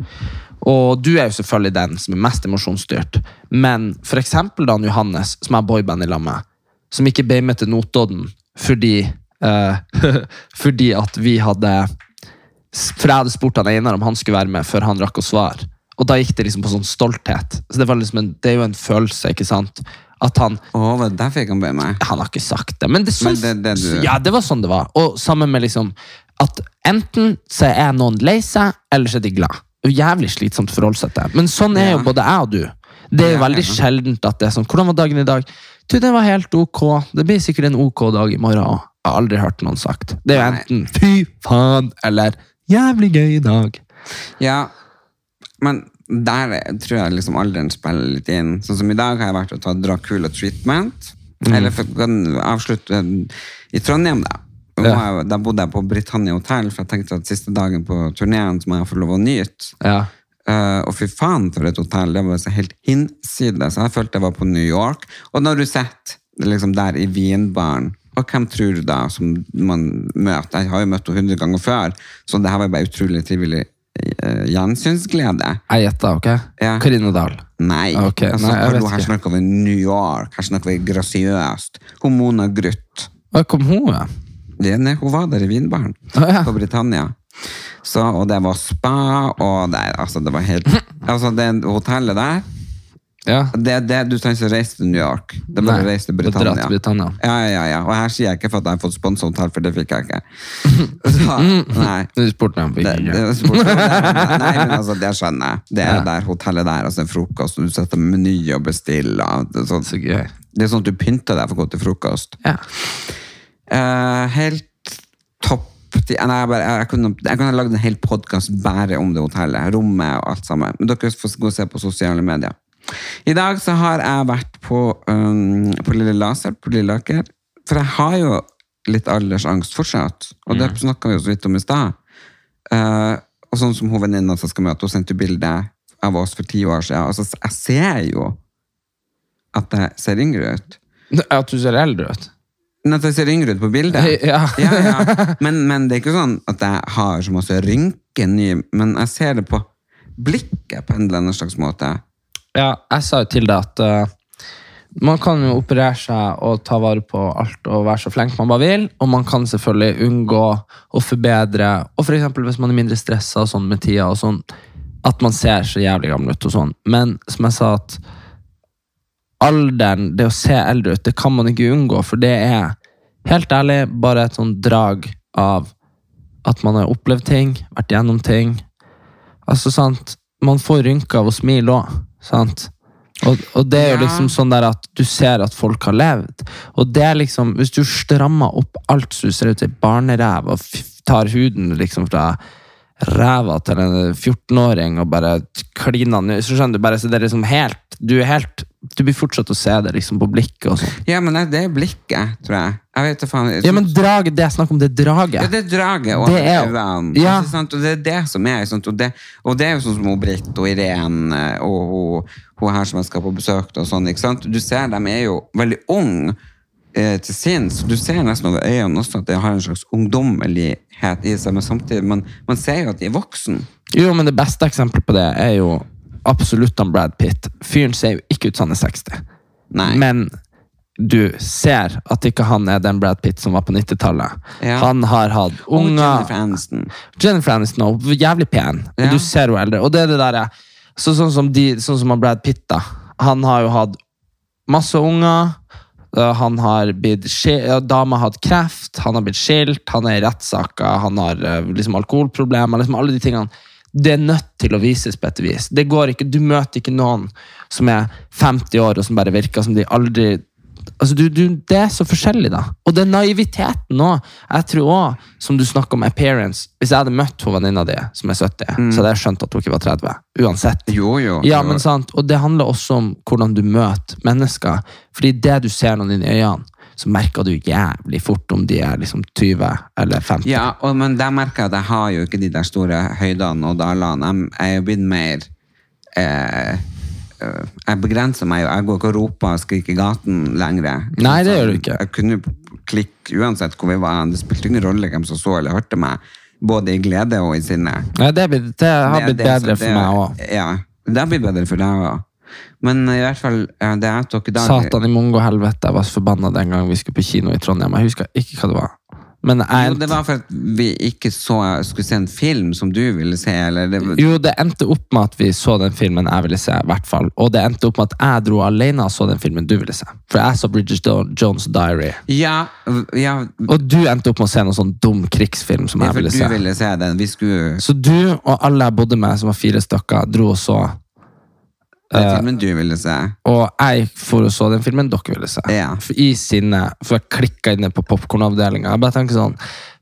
B: Og du er jo selvfølgelig den som er mest emosjonsstyrt. Men for eksempel Dan Johannes, som er boyband i lag med, som ikke ble med til Notodden fordi eh, <laughs> Fordi at vi hadde For jeg hadde spurt han Einar om han skulle være med før han rakk å svare. Og da gikk det liksom på sånn stolthet. Så det, var liksom en, det er jo en følelse, ikke sant? At han
A: oh, Der det han be meg?
B: han har ikke sagt det, men det, sånn,
A: Men det- det
B: ja, det var sånn det var. Og sammen med liksom at enten så er noen lei seg, eller så er de glad. Det jævlig slitsomt forhold seg til. Men sånn er jo både jeg og du. Det er jo
A: Ja,
B: veldig
A: ja.
B: sjeldent at det er sånn Hvordan var dagen i dag? Du, den var helt ok. Det blir sikkert en ok dag i morgen òg. Jeg har aldri hørt noen sagt. Det er jo enten fy faen eller jævlig gøy i dag.
A: Ja, men der er- tror jeg liksom alderen spiller litt inn. Sånn som i dag har jeg vært og tatt Dracula treatment.
B: Mm.
A: Eller for, kan avslutte eh, i Trondheim, da.
B: Ja.
A: jeg- Da bodde jeg på Britannia hotell, for jeg tenkte at siste dagen på turneen må jeg få lov å nyte.
B: Ja.
A: Uh, og fy faen for et hotell, det var så helt hinsides. Jeg følte jeg var på New York. Og når du sitter liksom der i vinbaren, og hvem tror du da som man møter? Jeg har jo møtt henne hundre ganger før, så det her var bare utrolig trivelig uh, gjensynsglede.
B: Jeg gjetter, ok?
A: Ja.
B: Dahl.
A: Nei,
B: Okay.
A: altså,
B: nei, jeg
A: her snakker vi New York, her snakker vi grasiøst. Hun Mona Gruth.
B: Hvor kom hun, ja?
A: Det, hun var der i vinbaren
B: Å, ja.
A: på Britannia. Så, og det var spa, og det, altså, det var helt <laughs> Altså, det hotellet der
B: ja.
A: det, det, Du trenger ikke reise til New York. Det må bare å reise til Britannia.
B: dratt Britannia.
A: Ja, ja, ja. Og her sier jeg ikke for at jeg har fått sponsoravtale, for det fikk jeg ikke. <laughs> Så, nei. <laughs>
B: Du spurte meg om
A: Det,
B: det,
A: det, nei, men altså, det skjønner jeg. Det er
B: Ja.
A: der hotellet der, altså en frokost, og du setter meny og bestiller. Det, er sånn-
B: Så gøy.
A: det er sånn at du pynter deg for å gå til frokost.
B: Ja.
A: Uh, helt topp. Nei, jeg, bare, jeg, kunne, jeg kunne lagd en hel podkast bare om det hotellet. Rommet og alt sammen. Men dere får gå og se på sosiale medier. I dag så har jeg vært på, um, på Lille Laser på Lilleaker. For jeg har jo litt aldersangst fortsatt. Og det snakka vi jo så vidt om i stad. Uh, og sånn som hun venninna som skal møte, hun sendte bilde av oss for ti år siden. Altså, jeg ser jo at jeg ser yngre ut.
B: At du ser eldre ut?
A: At jeg ser yngre ut på bildet. <laughs>
B: Ja.
A: ja, ja. Men, men det er ikke sånn at jeg har så masse rynker men jeg ser det på blikket på en eller annen slags måte.
B: Ja, jeg sa jo til deg at uh, man kan jo operere seg og ta vare på alt og være så flink man bare vil, og man kan selvfølgelig unngå å forbedre, og for eksempel hvis man er mindre stressa sånn med tida, og sånn, at man ser så jævlig gammel ut og sånn. Men som jeg sa, at alderen, det å se eldre ut, det kan man ikke unngå, for det er helt ærlig bare et sånn drag av at man har opplevd ting, vært gjennom ting. Altså, sant, man får rynker av å smile òg, sant? Og, og det er jo liksom sånn der at du ser at folk har levd. Og det er liksom, hvis du strammer opp alt så du ser ut som ei barneræv, og tar huden liksom fra ræva til en 14-åring og bare kliner ut, så skjønner du bare, så det er liksom helt, du er helt, du blir fortsatt å se det liksom på blikket og sånn.
A: Ja, men det- det er blikket, tror jeg. Jeg vet faen.
B: Ja, men draget, det er snakk om det draget.
A: Ja, det er draget og
B: Det er- ja.
A: Og det er det som er. Og, det, og det er jo sånn som hun Britt og Irene og hun, her som jeg skal på besøk og sånn. ikke sant? Du ser dem er jo veldig unge eh, til sinns. Du ser nesten over øynene også at de har en slags ungdommelighet i seg, men samtidig man, man ser jo at de er voksen.
B: Jo, men det beste eksempelet på det er jo absolutt han Brad Pitt. Fyren ser jo ikke ut som han er 60.
A: Nei.
B: Men du ser at ikke han er den Brad Pitt som var på 90-tallet.
A: Ja.
B: Han har hatt
A: Og
B: unger
A: Jennifer Aniston.
B: Jennifer Aniston også, jævlig pen.
A: Ja.
B: Du ser henne eldre. Og det er det der, så, sånn som, de, sånn som Brad Pitt, da. Han har jo hatt masse unger. Han har blitt Dama har hatt kreft, han har blitt skilt, han er i rettssaker, han har uh, liksom alkoholproblemer. Liksom alle de tingene. Det er nødt til å vises på et vis. Det går ikke, Du møter ikke noen som er 50 år og som bare virker som de aldri altså du, du, Det er så forskjellig, da. Og den naiviteten òg. Jeg tror òg, som du snakker om appearance Hvis jeg hadde møtt hun venninna di som er 70, så hadde jeg skjønt at hun ikke var 30. Uansett.
A: Jo, jo.
B: Ja, men sant, Og det handler også om hvordan du møter mennesker. Fordi det du ser noen i øynene, så merker du jævlig fort om de er liksom 20 eller 50.
A: Ja, og, men der merker jeg at jeg har jo ikke de der store høydene og dalene. Jeg, jeg er jo blitt mer eh, eh, Jeg begrenser meg jo. Jeg går ikke og roper og skriker i gaten lenger.
B: Nei, det gjør du ikke.
A: Jeg kunne klikke uansett hvor vi var. Det spilte ingen rolle hvem som så eller hørte meg. Både i glede og i sinne.
B: Ja, det, det har blitt
A: det-
B: bedre for meg òg.
A: Ja, det har blitt bedre for deg òg. Men i hvert fall, ja, det jeg tok i dag
B: Satan i mongo-helvete. Jeg var så forbanna den gang vi skulle på kino i Trondheim. Jeg husker ikke hva det var. Men jeg,
A: Jo, det var for at vi ikke så, skulle se en film som du ville se. Eller det,
B: Jo, det endte opp med at vi så den filmen jeg ville se, i hvert fall. Og det endte opp med at jeg dro alene og så den filmen du ville se. For jeg så Bridget Jones' Diary.
A: ja, ja,
B: Og du endte opp med å se noen sånn dum krigsfilm som
A: ja,
B: jeg
A: for
B: ville
A: du
B: se.
A: ville se den. Vi skulle
B: Så du og alle jeg bodde med, som var fire stykker, dro og så.
A: Den filmen du ville se.
B: Og jeg for og så den filmen dere ville se.
A: Ja.
B: For I sinne, for jeg klikka inne på popkornavdelinga. Jeg bare tenker sånn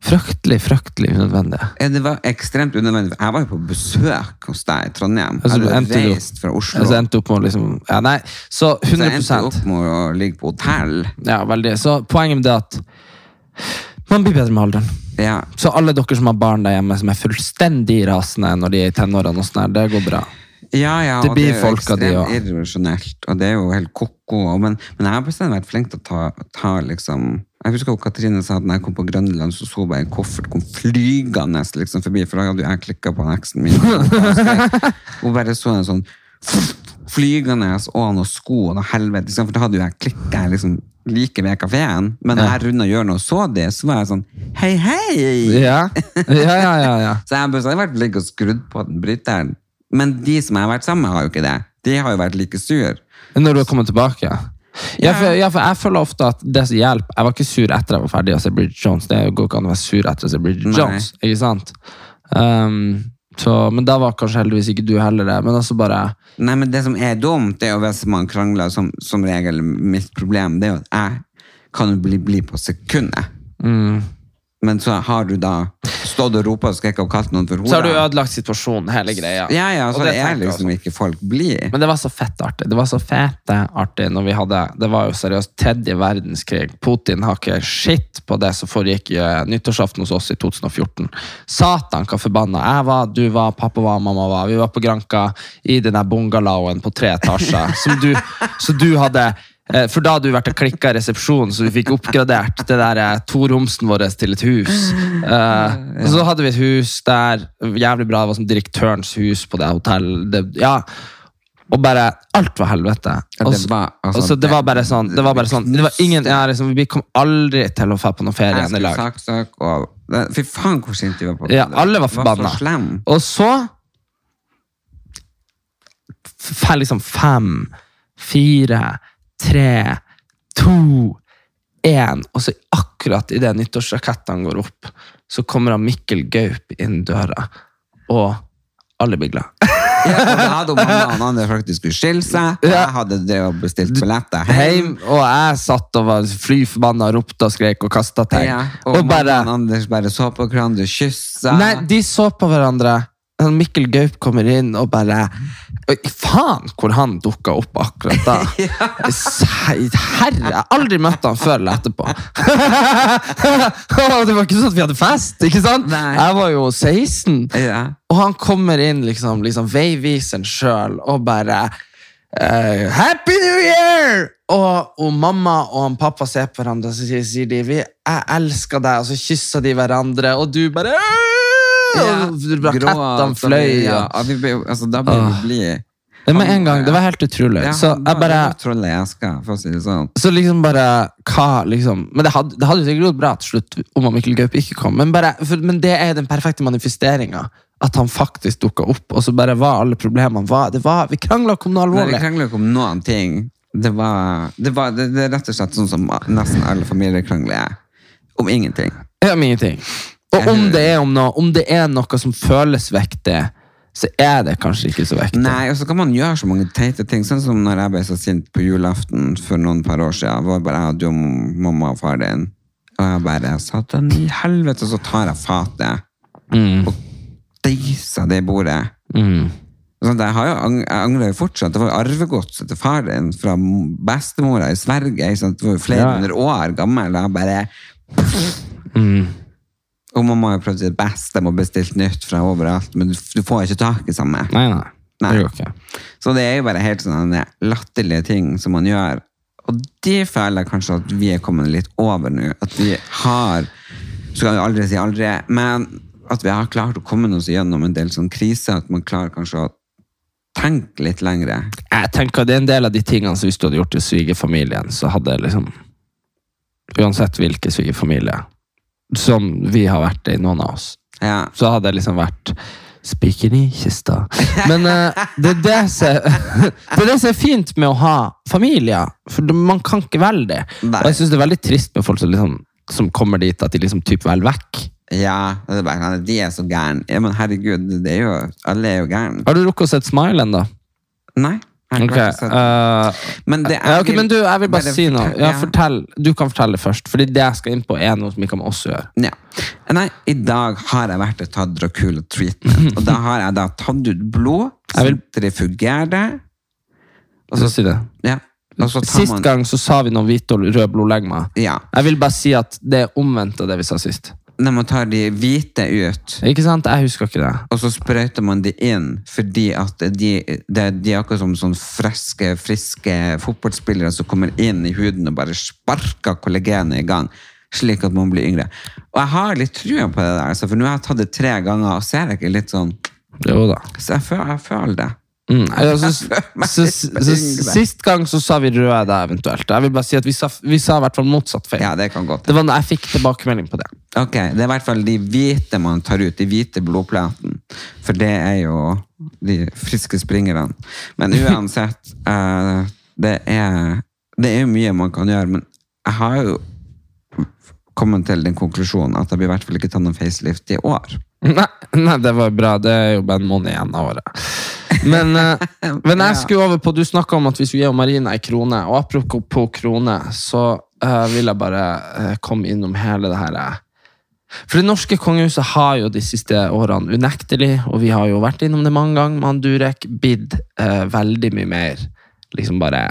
B: Fryktelig, fryktelig unødvendig.
A: Ja, Det var ekstremt unødvendig. Jeg var jo på besøk hos deg i Trondheim.
B: Altså,
A: jeg hadde reist fra Oslo.
B: Altså, endte opp med å liksom Ja, nei, så
A: så jeg endte opp med å ligge på hotell.
B: Ja, veldig. Så poenget med det at man blir bedre med alderen.
A: Ja.
B: Så alle dere som har barn der hjemme som er fullstendig rasende når de er i tenårene, sånn det går bra.
A: Ja, ja,
B: Det
A: og
B: blir
A: er jo ekstremt irrasjonelt, og det er jo helt ko-ko. Men, men jeg har bestandig vært flink til å ta, ta liksom Jeg husker jo Katrine sa at når jeg kom på Grønland, så så bare en koffert kom flygende liksom forbi, for da hadde jo jeg klikka på en eksen min. <laughs> Og bare så en sånn flygende og noen sko og noe helvete. liksom, For da hadde jo jeg klikka liksom, like ved kafeen. Men når jeg runda hjørnet og så det, så var jeg sånn Hei, hei!
B: Ja, ja, ja. ja, ja. <laughs>
A: Så jeg har bestandig vært flink og skrudd på den bryteren. Men de som jeg har vært sammen med, har jo ikke det. De har jo vært like sur.
B: Når du har kommet tilbake? Ja, for, ja, for jeg føler ofte at det som hjelper Jeg var ikke sur etter jeg var ferdig å se Bridget Jones. Det går ikke an å være sur etter å se Bridget
A: Nei.
B: Jones. Ikke sant? Um, så, men da var kanskje heldigvis ikke du heller det. Men altså bare
A: Nei, men Det som er dumt, det er jo hvis man krangler, som, som regel mitt problem, det er jo at jeg kan jo bli blid på sekundet.
B: Mm.
A: Men så har du da stått og ropa og skrekka og kalt noen for
B: Så har du ødelagt situasjonen, hele greia.
A: Ja, ja, så
B: det
A: er
B: tenker
A: liksom ikke folk blide.
B: Men det var så fett artig. Det var så fete artig når vi hadde Det var jo seriøst tredje verdenskrig. Putin har ikke skitt på det som foregikk eh, nyttårsaften hos oss i 2014. Satan, hva forbanna. Jeg var, du var, pappa var, mamma var. Vi var på Granka i den der bungalowen på tre etasjer. som du, så du hadde for da hadde du vært og klikka i resepsjonen, så vi fikk oppgradert det der eh, toromsen vår til et hus. Eh, og så hadde vi et hus der, jævlig bra, det var som direktørens hus på det hotellet. Det, ja, og bare Alt var helvete.
A: Ja, det var, altså,
B: og det var bare sånn Det var bare sånn Det var ingen ja, liksom, Vi kom aldri til å dra på noen ferie igjen i lag.
A: Fy faen, hvor sint vi var på
B: Ja, alle var forbanna. Og så liksom fem, fire, tre, to, én. Og så akkurat idet nyttårsrakettene går opp, så kommer han Mikkel Gaup inn døra, og alle blir glad.
A: Ja, og da hadde mamma han andre faktisk skulle seg. Jeg hadde drevet og bestilt billetter
B: hjem. og jeg satt og var fly forbanna, ropte og skrek og kasta ting.
A: Ja, og,
B: og bare
A: Anders bare så på hverandre kyssa.
B: Nei, de så på hverandre. Han Mikkel Gaup kommer inn og bare Faen hvor han dukka opp akkurat da! <laughs> Herre, jeg har aldri møtt han før eller etterpå. <laughs> <laughs> Det var ikke sånn at vi hadde fest, ikke sant?
A: Nei.
B: Jeg var jo 16.
A: Ja.
B: Og han kommer inn, liksom, liksom veiviseren sjøl, og bare Uh, Happy New Year! Og, og mamma og pappa ser på hverandre, og så sier, de vi, Jeg elsker deg, og så kysser de hverandre, og du bare
A: Ja.
B: Rakettene fløy.
A: Ja, vi ble, altså, da ble vi blide.
B: Men med en gang, Det var helt utrolig.
A: Ja,
B: så jeg bare
A: det i for å si det sånn.
B: så liksom bare hva, liksom Men det hadde, det hadde jo sikkert gått bra til slutt om Mikkel Gaup ikke kom. Men, bare, for, men det er den perfekte manifesteringa. At han faktisk dukka opp, og så bare var alle problemene var, det var, Vi krangla ikke om noe
A: Nei, vi krangla ikke om noen ting. det var, det var det, det er rett og slett sånn som nesten alle familier krangler Om ingenting.
B: Ja, om ingenting. Og om det, er om, noe, om det er noe som føles viktig, så er det kanskje ikke så viktig.
A: Nei, og så kan man gjøre så mange teite ting. Sånn som når jeg ble så sint på julaften for noen par år siden. Det var bare jeg og du og mamma og far din. Og jeg bare Satan i helvete, så tar jeg fatet og deiser det i bordet.
B: Mm.
A: Sånn, jeg, har jo, jeg angrer jo fortsatt. Det var jo arvegodset til far din fra bestemora i Sverige. Sånn. Det var jo flere
B: Ja.
A: hundre år gammel. Og jeg bare
B: Mm.
A: Og mamma har jo prøvd sitt beste med å bestille nytt fra overalt, men du, du får ikke tak i samme.
B: Nei, nei.
A: Nei.
B: Det går ikke.
A: Så det er jo bare helt sånne latterlige ting som man gjør. Og det føler jeg kanskje at vi er kommet litt over nå. At vi har Så kan vi aldri si aldri, men at vi har klart å komme oss gjennom en del sånn kriser. At man klarer kanskje å tenke litt lengre.
B: Jeg tenker Det er en del av de tingene som hvis du hadde gjort til svigerfamilien, så hadde liksom Uansett hvilken svigerfamilie som vi har vært i, noen av oss,
A: Ja.
B: så hadde jeg liksom vært Spiker i kista. Men uh, det, er det, som, <laughs> det er det som er fint med å ha familier. For man kan ikke velge det.
A: Nei.
B: Og jeg syns det er veldig trist med folk som, liksom, som kommer dit at de liksom typ velger vekk.
A: ja det bare, de er så gærne. Ja, men herregud, det er jo, alle er jo gærne.
B: Har du rukket å se Smile ennå?
A: Nei. Jeg uh,
B: eh,
A: men det
B: ja, okay, men du, jeg vil bare,
A: bare
B: si noe. Ja, fortell, du kan fortelle først, fordi det jeg skal inn på, er noe som ikke med oss gjør.
A: Ja. Nei, i dag har jeg vært og tatt Dracula treatment. Og da har jeg da tatt ut blod,
B: Jeg vil-
A: sentrifugerer det.
B: Og så si det.
A: Ja. Så
B: Sist
A: man,
B: gang så sa vi noe hvite og rød blodlegeme.
A: Ja.
B: Jeg vil bare si at det er omvendt av det vi sa sist.
A: Når man tar de hvite ut,
B: Ikke sant? Jeg husker ikke det.
A: og så sprøyter man de inn fordi at de, de, de er akkurat som sånn friske, friske fotballspillere som kommer inn i huden og bare sparker kollagenet i gang, slik at man blir yngre. Og jeg har litt trua på det der, altså, for nå har jeg tatt det tre ganger, og ser jeg ikke litt sånn
B: Jo da.
A: Så jeg føler, jeg føler det.
B: Mm. Altså, så, <laughs> så, sist gang så sa vi røde eventuelt. Jeg vil bare si at vi sa, vi sa i hvert fall motsatt feil.
A: Ja, det kan godt.
B: Det var jeg fikk tilbakemelding på det.
A: Ok, det er i hvert fall de hvite man tar ut, de hvite blodplatene. For det er jo de friske springerne. Men uansett, uh, <laughs> det, er, det er jo mye man kan gjøre, men jeg har jo kommet til den konklusjonen at jeg blir i hvert fall ikke tatt noen facelift i år.
B: Nei, nei, det var bra. Det er jo bare en måned igjen av året. Men, eh, <laughs> men jeg skulle over på Du snakka om at vi skulle gi Marina ei krone. Og apropos krone, så uh, vil jeg bare uh, komme innom hele det her. For det norske kongehuset har jo de siste årene unektelig, og vi har jo vært innom det mange ganger, med han Durek, bidd uh, veldig mye mer. Liksom bare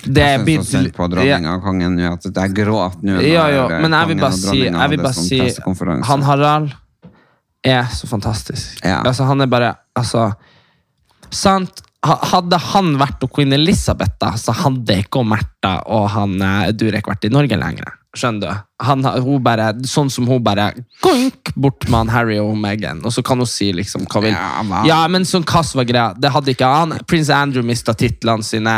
B: Det er
A: Jeg synes så synd på dronninga og kongen nå, at jeg gråter nå.
B: ja, ja, men jeg vil bare si, jeg vil bare
A: sånn
B: si. Han Harald er så fantastisk.
A: Ja.
B: Altså, han er bare Altså Sant? Hadde han vært og queen Elizabeth, da, så hadde ikke Märtha og han eh, Durek vært i Norge lenger. Skjønner du? Han, hun bare, sånn som hun bare goink, bort med han Harry og Meghan, og så kan hun si liksom hva vil.
A: Ja?
B: Ja, men sånn som var greia? Det hadde ikke han. Prins Andrew mista titlene sine.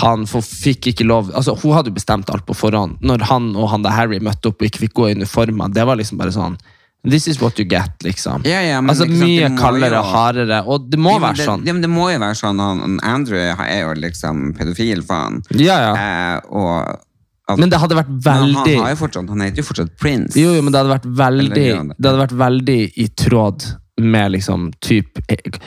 B: Han fikk ikke lov Altså, Hun hadde bestemt alt på forhånd. Når han og han da Harry møtte opp og ikke fikk gå i uniformer, det var liksom bare sånn This is what you get, liksom.
A: Ja, ja, men
B: altså
A: sant,
B: Mye kaldere og hardere, og det må
A: ja,
B: være
A: det,
B: sånn.
A: Det må jo være sånn. Han, Andrew er jo liksom pedofil, faen.
B: Ja, ja.
A: Eh, og, altså,
B: Men det hadde vært veldig
A: han, har jo fortsatt, han heter jo fortsatt Prince.
B: Jo, jo, men det hadde vært veldig
A: det?
B: Hadde vært veldig i tråd med liksom typ eh,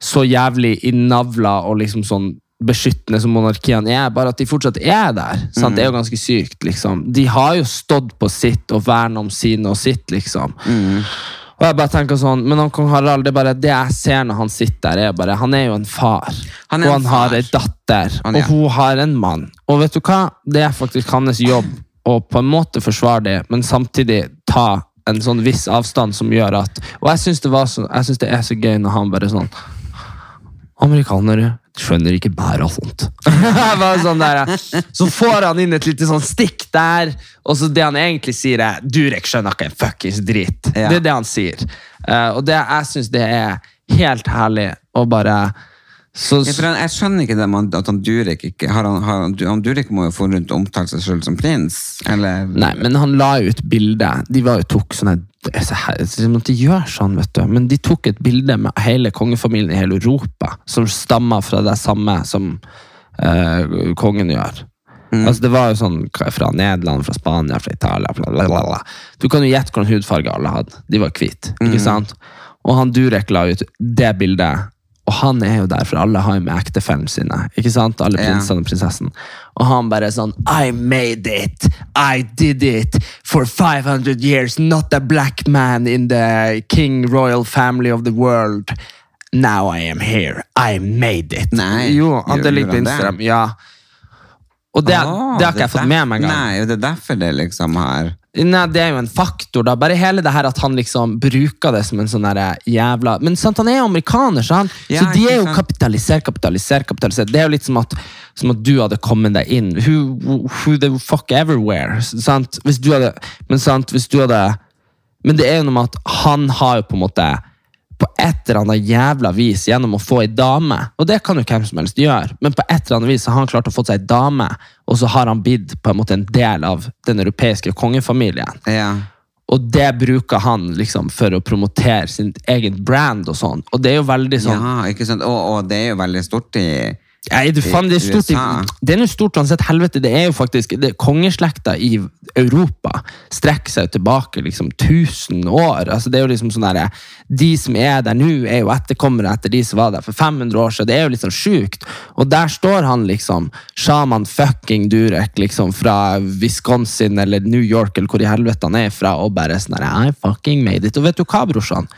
B: Så jævlig innavla og liksom sånn beskyttende som monarkiene er, bare at de fortsatt er der. Sant? Det er jo
A: Mm.
B: ganske sykt, liksom. De har jo stått på sitt og vernet om sine og sitt, liksom.
A: Mm.
B: Og jeg bare tenker sånn, Men han kong Harald, det bare det jeg ser når han sitter der, er bare Han er jo en far.
A: Han er
B: og
A: en
B: han har
A: far.
B: ei datter.
A: Han-
B: og hun har en mann. Og vet du hva? Det er faktisk hans jobb å på en måte forsvare det, men samtidig ta en sånn viss avstand som gjør at Og jeg syns det, så- jeg synes det er så gøy når han bare sånn Amerikanere skjønner ikke bæret av sånt. <laughs> Sånn der, så får han inn et lite sånn stikk der, og så det han egentlig sier, er 'Durek skjønner ikke en fuckings dritt'.
A: Ja.
B: Det er det han sier. Uh, og det, jeg syns det er helt herlig å bare så,
A: Ja, han, jeg skjønner ikke det med at han Durek ikke har han, har, han, Durek må jo få rundt og omtale seg selv som prins, eller?
B: Nei, men han la ut bilde. De var jo tok sånne så her- som at De gjør sånn, vet du. Men de tok et bilde med hele kongefamilien i hele Europa, som stammer fra det samme som eh, kongen gjør. Altså, det var jo sånn fra Nederland, fra Spania, fra Italia bla, bla, bla, bla. Du kan jo gjette hvilken hudfarge alle hadde. De var hvite. sant? Og han Durek la ut det bildet, og han er jo der, for alle har jo med ektefellen sine. ikke sant? Alle prinsene og prinsessen. Og han bare sånn I made it! I did it! For 500 years, not a black man in the king royal family of the world. Now I am here. I made it.
A: Nei,
B: jo, det
A: det?
B: Instagram. Ja. Og det,
A: Ah,
B: det har ikke jeg fått med meg engang.
A: Nei, det er derfor det liksom har
B: Nei, det er jo en faktor, da. Bare hele det her at han liksom bruker det som en sånn der jævla Men sant, han er jo amerikaner, så, han,
A: Ja,
B: så de er jo kapitalisert, kapitalisert, kapitalisert. Det er jo litt som at, som at du hadde kommet deg inn. Who, who the fuck everywhere? Sant? Hvis du hadde Men sant, hvis du hadde Men det er jo noe med at han har jo på en måte på et eller annet jævla vis gjennom å få ei dame, og det kan jo hvem som helst gjøre, men på et eller annet vis har han klart å få seg ei dame, og så har han blitt på en måte en del av den europeiske kongefamilien.
A: Ja.
B: Og det bruker han liksom for å promotere sin egen brand og sånn. Og det er jo veldig sånn
A: ja, ikke sant? Og, og det er jo veldig stort i
B: Nei, faen, det er stort, det er noe stort uansett. Helvete, det er jo faktisk det, Kongeslekta i Europa strekker seg tilbake liksom 1000 år. Altså, det er jo liksom sånn der, De som er der nå, er jo etterkommere etter de som var der for 500 år siden. Det er jo liksom sjukt. Og der står han liksom, sjaman fucking Durek liksom fra Wisconsin eller New York eller hvor i helvete han er fra, og bare sånn der, I fucking made it. Og vet du hva, brorsan?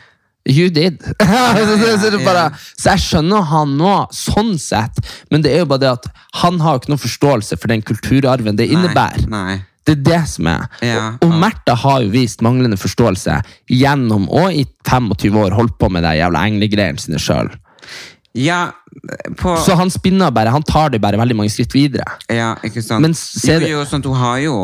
B: You did. <laughs> så, så, så, bare, så jeg skjønner han nå, sånn sett, men det er jo bare det at han har ikke noen forståelse for den kulturarven det innebærer.
A: Nei, nei.
B: Det er det som er.
A: Ja.
B: Og, og Märtha har jo vist manglende forståelse gjennom og i 25 år holdt på med de jævla englegreiene sine sjøl.
A: Ja, på
B: Så han spinner bare, han tar det bare veldig mange skritt videre.
A: Ja, ikke sant?
B: Men se
A: jo, jo, sånn hun har jo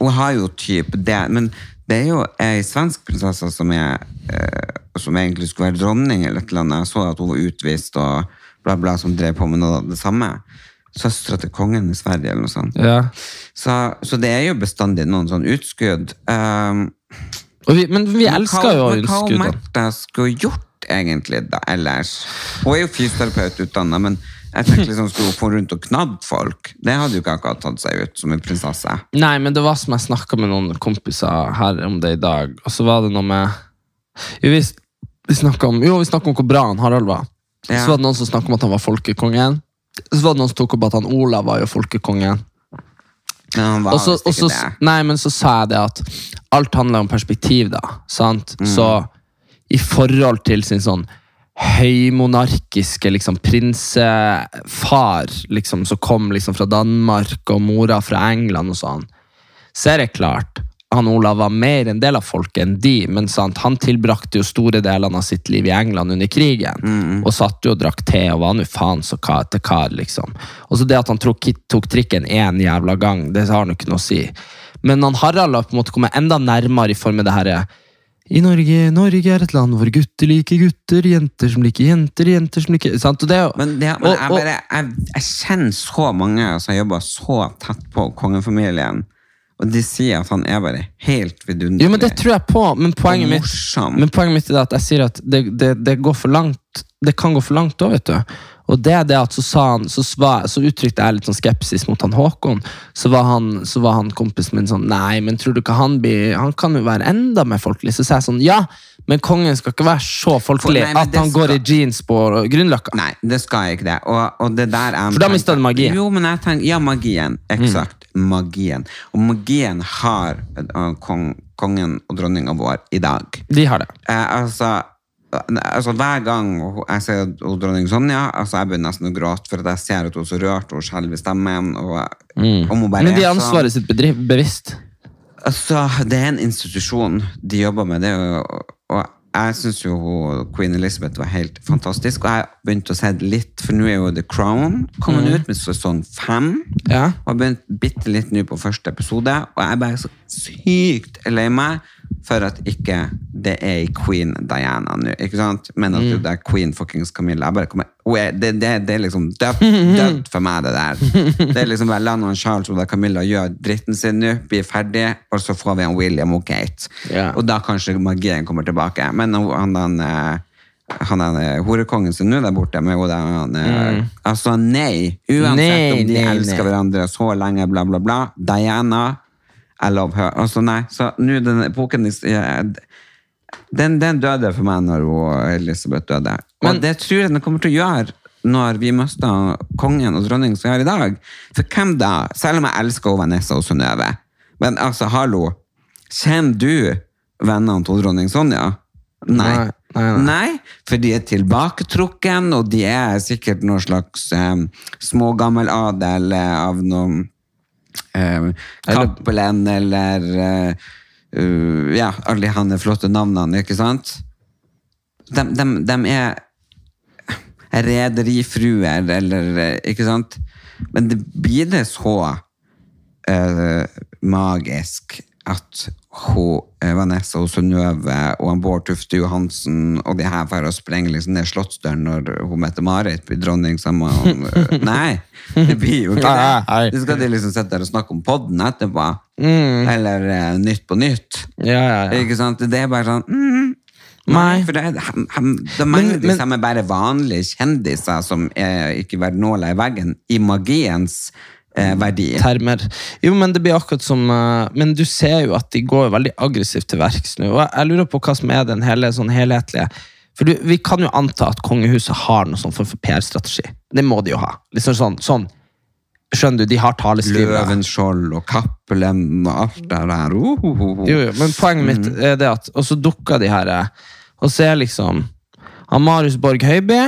A: Hun har jo typ det, men det er jo ei svensk prinsesse som er eh, Som egentlig skulle være dronning eller et eller annet. Jeg så at hun var utvist og bla, bla, som drev på med noe av det samme. Søstera til kongen i Sverige eller noe sånt. Så, så det er jo bestandig noen sånn utskudd. Um,
B: vi, men vi elsker jo
A: utskudd. Hva
B: innskuddene.
A: Märtha skulle gjort egentlig da, ellers? Hun er jo fysioterapeut utdanna, men jeg tenker liksom, skulle hun få rundt og knadd folk? Det hadde jo ikke akkurat tatt seg ut som en prinsesse.
B: Nei, men det var som jeg snakka med noen kompiser her om det i dag, og så var det noe med vi, vi snakka om, jo, vi snakket om hvor bra han Harald var.
A: Ja.
B: Så var det noen som snakka om at han var folkekongen. Så var det noen som tok opp at han Olav var jo folkekongen.
A: Men han var
B: Og så,
A: visst
B: og så,
A: ikke det.
B: nei, men så sa jeg det at alt handler om perspektiv, da. Sant?
A: Mm.
B: Så i forhold til sin sånn høymonarkiske liksom, prinsefar liksom, som kom liksom, fra Danmark, og mora fra England og sånn, så er det klart han Olav var mer en del av folket enn de, men sant, han tilbrakte jo store deler av sitt liv i England under krigen,
A: Mm.
B: og satt jo og drakk te og var nå faen så kar til kar, liksom. Og så det at han tok, tok trikken én jævla gang, det har han jo ikke noe å si. Men han Harald har på en måte kommet enda nærmere i form av det herre i Norge, Norge er et land hvor gutter liker gutter, jenter som liker jenter, jenter som liker sant? Og det jo,
A: Men, det, men
B: og-
A: jeg, bare, jeg, jeg kjenner så mange som jobber så tett på kongefamilien, og de sier at han er bare helt vidunderlig.
B: Jo, men det tror jeg på, men poenget, mitt, men poenget mitt er at jeg sier at det, det, det går for langt. Det kan gå for langt òg, vet du. Og det er det at så, han, så, sva, så uttrykte jeg litt sånn skepsis mot han Håkon. Så var han, så var han kompisen min sånn Nei, men tror du ikke han blir Han kan jo være enda mer folkelig. Så sa jeg sånn Ja, men kongen skal ikke være så folkelig
A: nei,
B: at
A: han
B: han går i jeans på Grünerløkka.
A: Nei, det skal jeg ikke det. Og, og det der er
B: For da mister du magien.
A: Jo, men jeg tenker, ja, magien. Eksakt. Magien. Og magien har uh, kong, kongen og dronninga vår i dag.
B: De har det.
A: Eh, altså, altså Hver gang jeg ser hun dronning Sonja, altså jeg begynner nesten å gråte, for at jeg ser at hun er så rørt, og hun skjelver i stemmen. Og, om hun bare
B: Men de ansvaret sitt bedrift, bevisst.
A: Altså, det er en institusjon de jobber med. Det, er og jeg syns jo queen Elizabeth var helt fantastisk. Og jeg begynte å se litt, for nå er jo The Crown kommet ut med sesong fem.
B: Ja.
A: Og jeg begynte bitte litt nå på første episode, og jeg er bare så sykt lei meg for at ikke det er i queen Diana nå, ikke sant? Men at det er queen fuckings Camilla. Kommer, er, det, det, det er liksom dødt, <laughs> dødt for meg, det der. Det er liksom bare la noen Charles og Camilla gjør dritten sin nå, bli ferdig, og så får vi en William og Kate.
B: Yeah.
A: Og da kanskje magien kommer tilbake. Men han, han, han, eh, han er horekongen som nå er der borte, med hun der, han er, altså nei, uansett
B: Mm. Nei,
A: om de
B: nei,
A: elsker
B: nei.
A: hverandre så lenge, bla bla bla, Diana, I love her, altså nei, så nå den epoken, den, den døde for meg når Elisabeth døde, og
B: Men-
A: det tror jeg den kommer til å gjøre når vi mister kongen og dronningen som vi har i dag, for hvem da, selv om jeg elsker Vanessa og Synnøve, men altså, hallo, kjenner du vennene til dronning Sonja? Nei.
B: Nei, nei, nei.
A: Nei, for de er tilbaketrukken, og de er sikkert noen slags eh, smågammeladel eh, av noen um, Cappelen eller eh, uh, Ja, alle de her flotte navnene, ikke sant? De, de, de er rederifruer, eller eh, Ikke sant? Men det blir det så eh, magisk at eh, Vanessa og Synnøve og han Bård Tufte Johansen og de her for å sprenge liksom ned slottsdøren når hun Mette-Marit blir dronning sammen <laughs> Nei, det blir jo ikke det. Så skal de liksom sitte der og snakke om podden etterpå. Eller uh, Nytt på nytt.
B: Ja, ja, ja.
A: Ikke sant? Det er bare sånn mm, Nei, for det hem, hem, det mangler
B: Men-
A: de
B: men-
A: bare vanlige kjendiser som er ikke verdt nåla i veggen, i magiens eh, verdi.
B: termer. Jo, men det blir akkurat som eh, Men du ser jo at de går veldig aggressivt til verks nå. Og jeg- lurer på hva som er den hele, sånn helhetlige For du, Vi kan jo anta at kongehuset har noe sånn form for PR-strategi. Det må de jo ha. Liksom sånn, sånn Skjønner du, de har taleskrivere.
A: Løvenskjold og Cappelen og alt det der. Uh, uh, uh.
B: Jo, jo, men poenget mitt er det at Og så dukker de her eh, Og så er liksom Han Marius Borg Høiby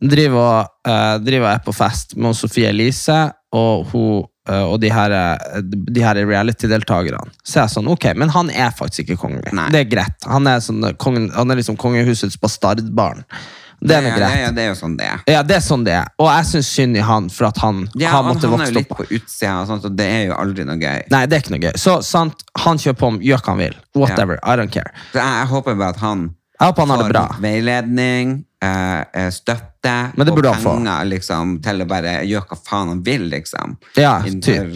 B: driver og, eh, driver er på fest med Sofie Elise og, hun, eh, og de her, eh, de her reality-deltakerne. Så jeg sånn, ok, men han er faktisk ikke kongelig.
A: Nei.
B: Det er greit. Han er, sånn, eh, kongen, han er liksom kongehusets bastardbarn. Det er
A: Ja,
B: greit.
A: ja, det er jo sånn det er.
B: Ja, det er sånn det er. Og jeg syns synd i han for at han
A: Ja,
B: har
A: vokse
B: opp.
A: han er jo litt på utsida, og sånt, og det er jo aldri noe gøy.
B: Nei, det er ikke noe gøy. Så sant, han kjører på om gjør hva han vil. Whatever. I don't care.
A: Så jeg, jeg håper bare at han
B: han
A: får
B: bra.
A: veiledning, eh, eh, støtte
B: Men det
A: og
B: burde han
A: penger liksom, til å bare gjøre hva faen han vil, liksom.
B: Ja, typ.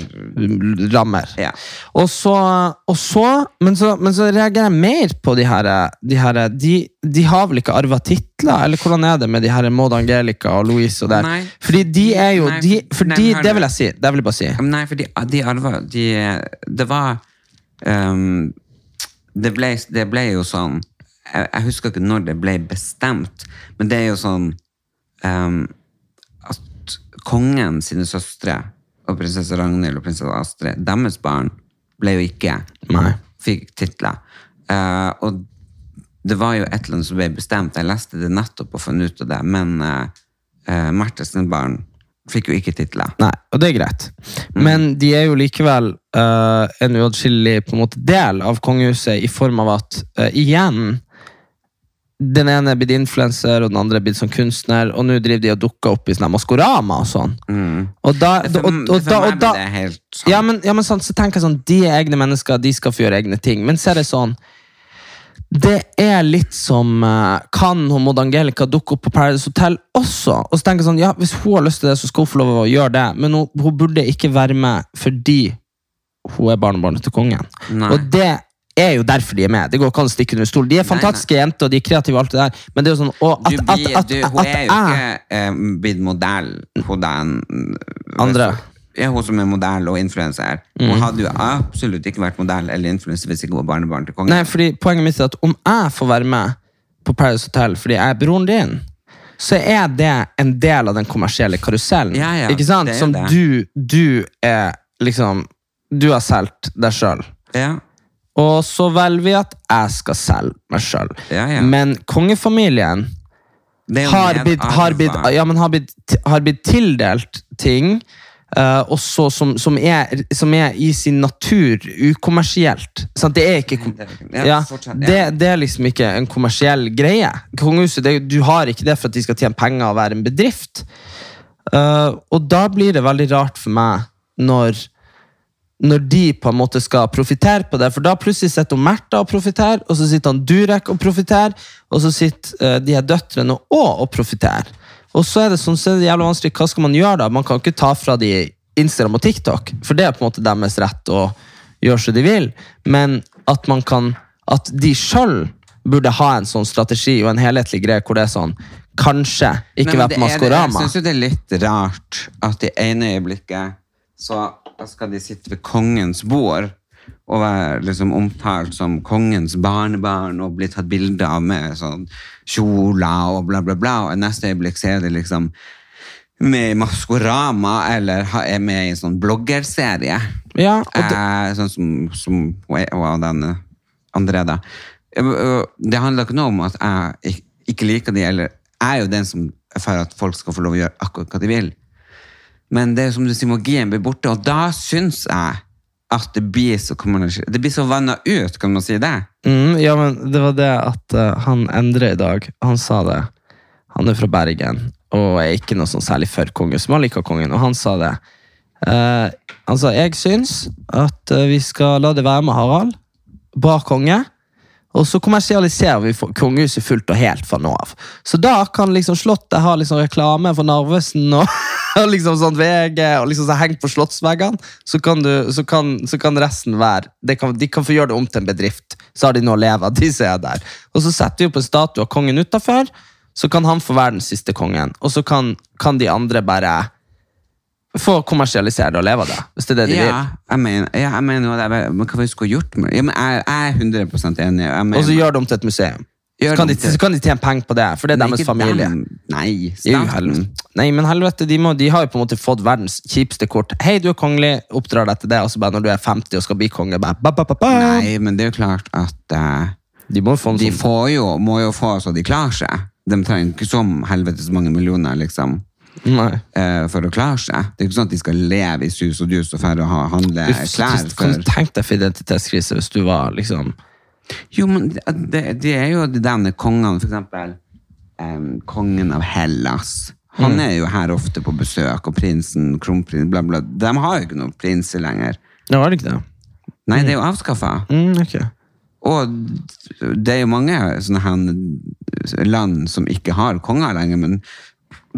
B: Rammer.
A: Ja.
B: Og så, og så, men så Men så reagerer jeg mer på de her, de her de, de har vel ikke arva titler? Eller hvordan er det med de her Maud Angelica og Louise og der?
A: Nei.
B: Fordi de er jo de, Fordi
A: nei,
B: det vil jeg si. Det vil jeg bare si.
A: Nei, for de, de arva de, Det var um, det, ble, det ble jo sånn jeg, jeg husker ikke når det ble bestemt, men det er jo sånn um, at kongen sine søstre og prinsesse Ragnhild og prinsesse Astrid, deres barn, ble jo ikke
B: Nei.
A: fikk titler. Uh, og det var jo et eller annet som ble bestemt. Jeg leste det nettopp og fant ut av det, men uh, Marte sine barn fikk jo ikke titler.
B: Nei, og det er greit.
A: Mm.
B: Men de er jo likevel uh, en uatskillelig del av kongehuset i form av at uh, igjen den ene er blitt influenser, og den andre er blitt sånn kunstner, og nå driver de og dukker opp i sånne Maskorama og sånn. Og da,
A: Mm. For,
B: og, og, da, og da
A: sånn.
B: ja, men, ja, men sant, så tenker jeg sånn, De er egne mennesker, de skal få gjøre egne ting. Men så er det sånn Det er litt som eh, Kan hun Maud Angelica dukke opp på Paradise Hotel også? Og så tenker jeg sånn, ja, Hvis hun har lyst til det, så skal hun få lov å gjøre det. Men hun, hun burde ikke være med fordi hun er barnebarnet til kongen.
A: Nei.
B: Og det er jo derfor de er med. Det går ikke an å stikke under stol. De er fantastiske jenter, og de er kreative, og alt det der. Men det er jo sånn og at, at, at, at,
A: hun er jo ikke eh, blitt modell, hun den
B: Andre.
A: Ja, hun som er modell og influenser.
B: Mm.
A: Hun hadde jo absolutt ikke vært modell eller influenser hvis ikke hun var barnebarn til kongen.
B: Nei, fordi Poenget mitt er at om jeg får være med på Paris Hotel fordi jeg er broren din, så er det en del av den kommersielle karusellen.
A: Ja, ja,
B: ikke sant? Som
A: det.
B: du, du er liksom Du har solgt deg sjøl.
A: Ja.
B: Og så velger vi at jeg skal selge meg sjøl.
A: Ja, ja.
B: Men kongefamilien har blitt, har blitt, ja, men har blitt, har blitt tildelt ting uh, også som, som, er, som er i sin natur ukommersielt. Sant? Det er ikke <laughs>
A: det,
B: det er liksom ikke en kommersiell greie. Kongehuset, det, du har ikke det for at de skal tjene penger og være en bedrift. Uh, og da blir det veldig rart for meg når når de på en måte skal profitere på det. For da plutselig sitter Märtha og profitterer, og så sitter han Durek og profitterer, og så sitter eh, de her døtrene òg og profitterer. Og så er det sånn, så er det jævlig vanskelig. Hva skal man gjøre da? Man kan ikke ta fra de Instagram og TikTok, for det er på en måte deres rett å gjøre som de vil. Men at man kan At de sjøl burde ha en sånn strategi og en helhetlig greie hvor det er sånn Kanskje ikke være på Maskorama.
A: Jeg syns jo det er litt rart at i ene øyeblikket så skal de sitte ved kongens bord og være liksom omtalt som kongens barnebarn og bli tatt bilde av med sånn kjoler og bla, bla, bla. Og neste øyeblikk så er de liksom med i Maskorama eller er med i en sånn bloggerserie.
B: Ja, det,
A: Eh, sånn som, som og den eh, andre, da. Eh, eh, Det handler ikke noe om at jeg ikke liker de, eller jeg er jo den som for at folk skal få lov å gjøre akkurat hva de vil. Men det er som du sier, magien blir borte, og da syns jeg at det blir så. Det blir så vanna ut, kan man si det?
B: mm, ja, men det var det at uh, han Endre i dag, han sa det. Han er fra Bergen og er ikke noe sånn særlig for kongen, som han liker kongen, og han sa det. Uh, han sa jeg syns at uh, vi skal la det være med Harald. Bra konge. Og så kommersialiserer vi kongehuset fullt og helt fra nå av. Så da kan liksom Slottet ha liksom reklame for Narvesen og, <laughs> og liksom sånn VG og liksom så hengt på slottsveggene. Så kan, du, så, kan, så kan resten være kan, De kan få gjøre det om til en bedrift. Så har de noe å leve av. <laughs> de som er der. Og så setter vi opp en statue av kongen utafor. Så kan han få være den siste kongen. Og så kan, kan de andre bare få kommersialisere det og leve av det. Hvis det er det de
A: Ja,
B: vil.
A: jeg mener, ja, jeg mener jo det. Men hva vi skulle gjort med? Ja, men jeg, jeg er 100 enig.
B: Og så gjør de til et museum. Så kan, de, så kan de tjene penger på det, for det er deres familie.
A: dem. Nei,
B: Nei, men helvete, de, må, de har jo på en måte fått verdens kjipeste kort. Hei, du er kongelig, oppdrar deg til det, og så bare når du er 50 og skal bli konge, bare ba, ba, ba, ba.
A: Nei, men det er jo klart at uh,
B: De må
A: de
B: sånn
A: får jo, må jo få så de klarer seg. De trenger ikke så helvetes mange millioner liksom. Eh, for å klare seg. Det er ikke sånn at de skal leve i sus og dus og færre ha, handle
B: Uff,
A: klær.
B: Kan du tenke deg for identitetskrise hvis du var liksom
A: Jo, men det, det er jo de denne kongene, for eksempel um, kongen av Hellas. Han er jo her ofte på besøk, og prinsen, kronprins, bla, bla. De har jo ikke noen prinser lenger.
B: Ja, var det ikke det?
A: Nei, det er jo avskaffa.
B: Mm, okay.
A: Og det er jo mange sånne land som ikke har konger lenger, men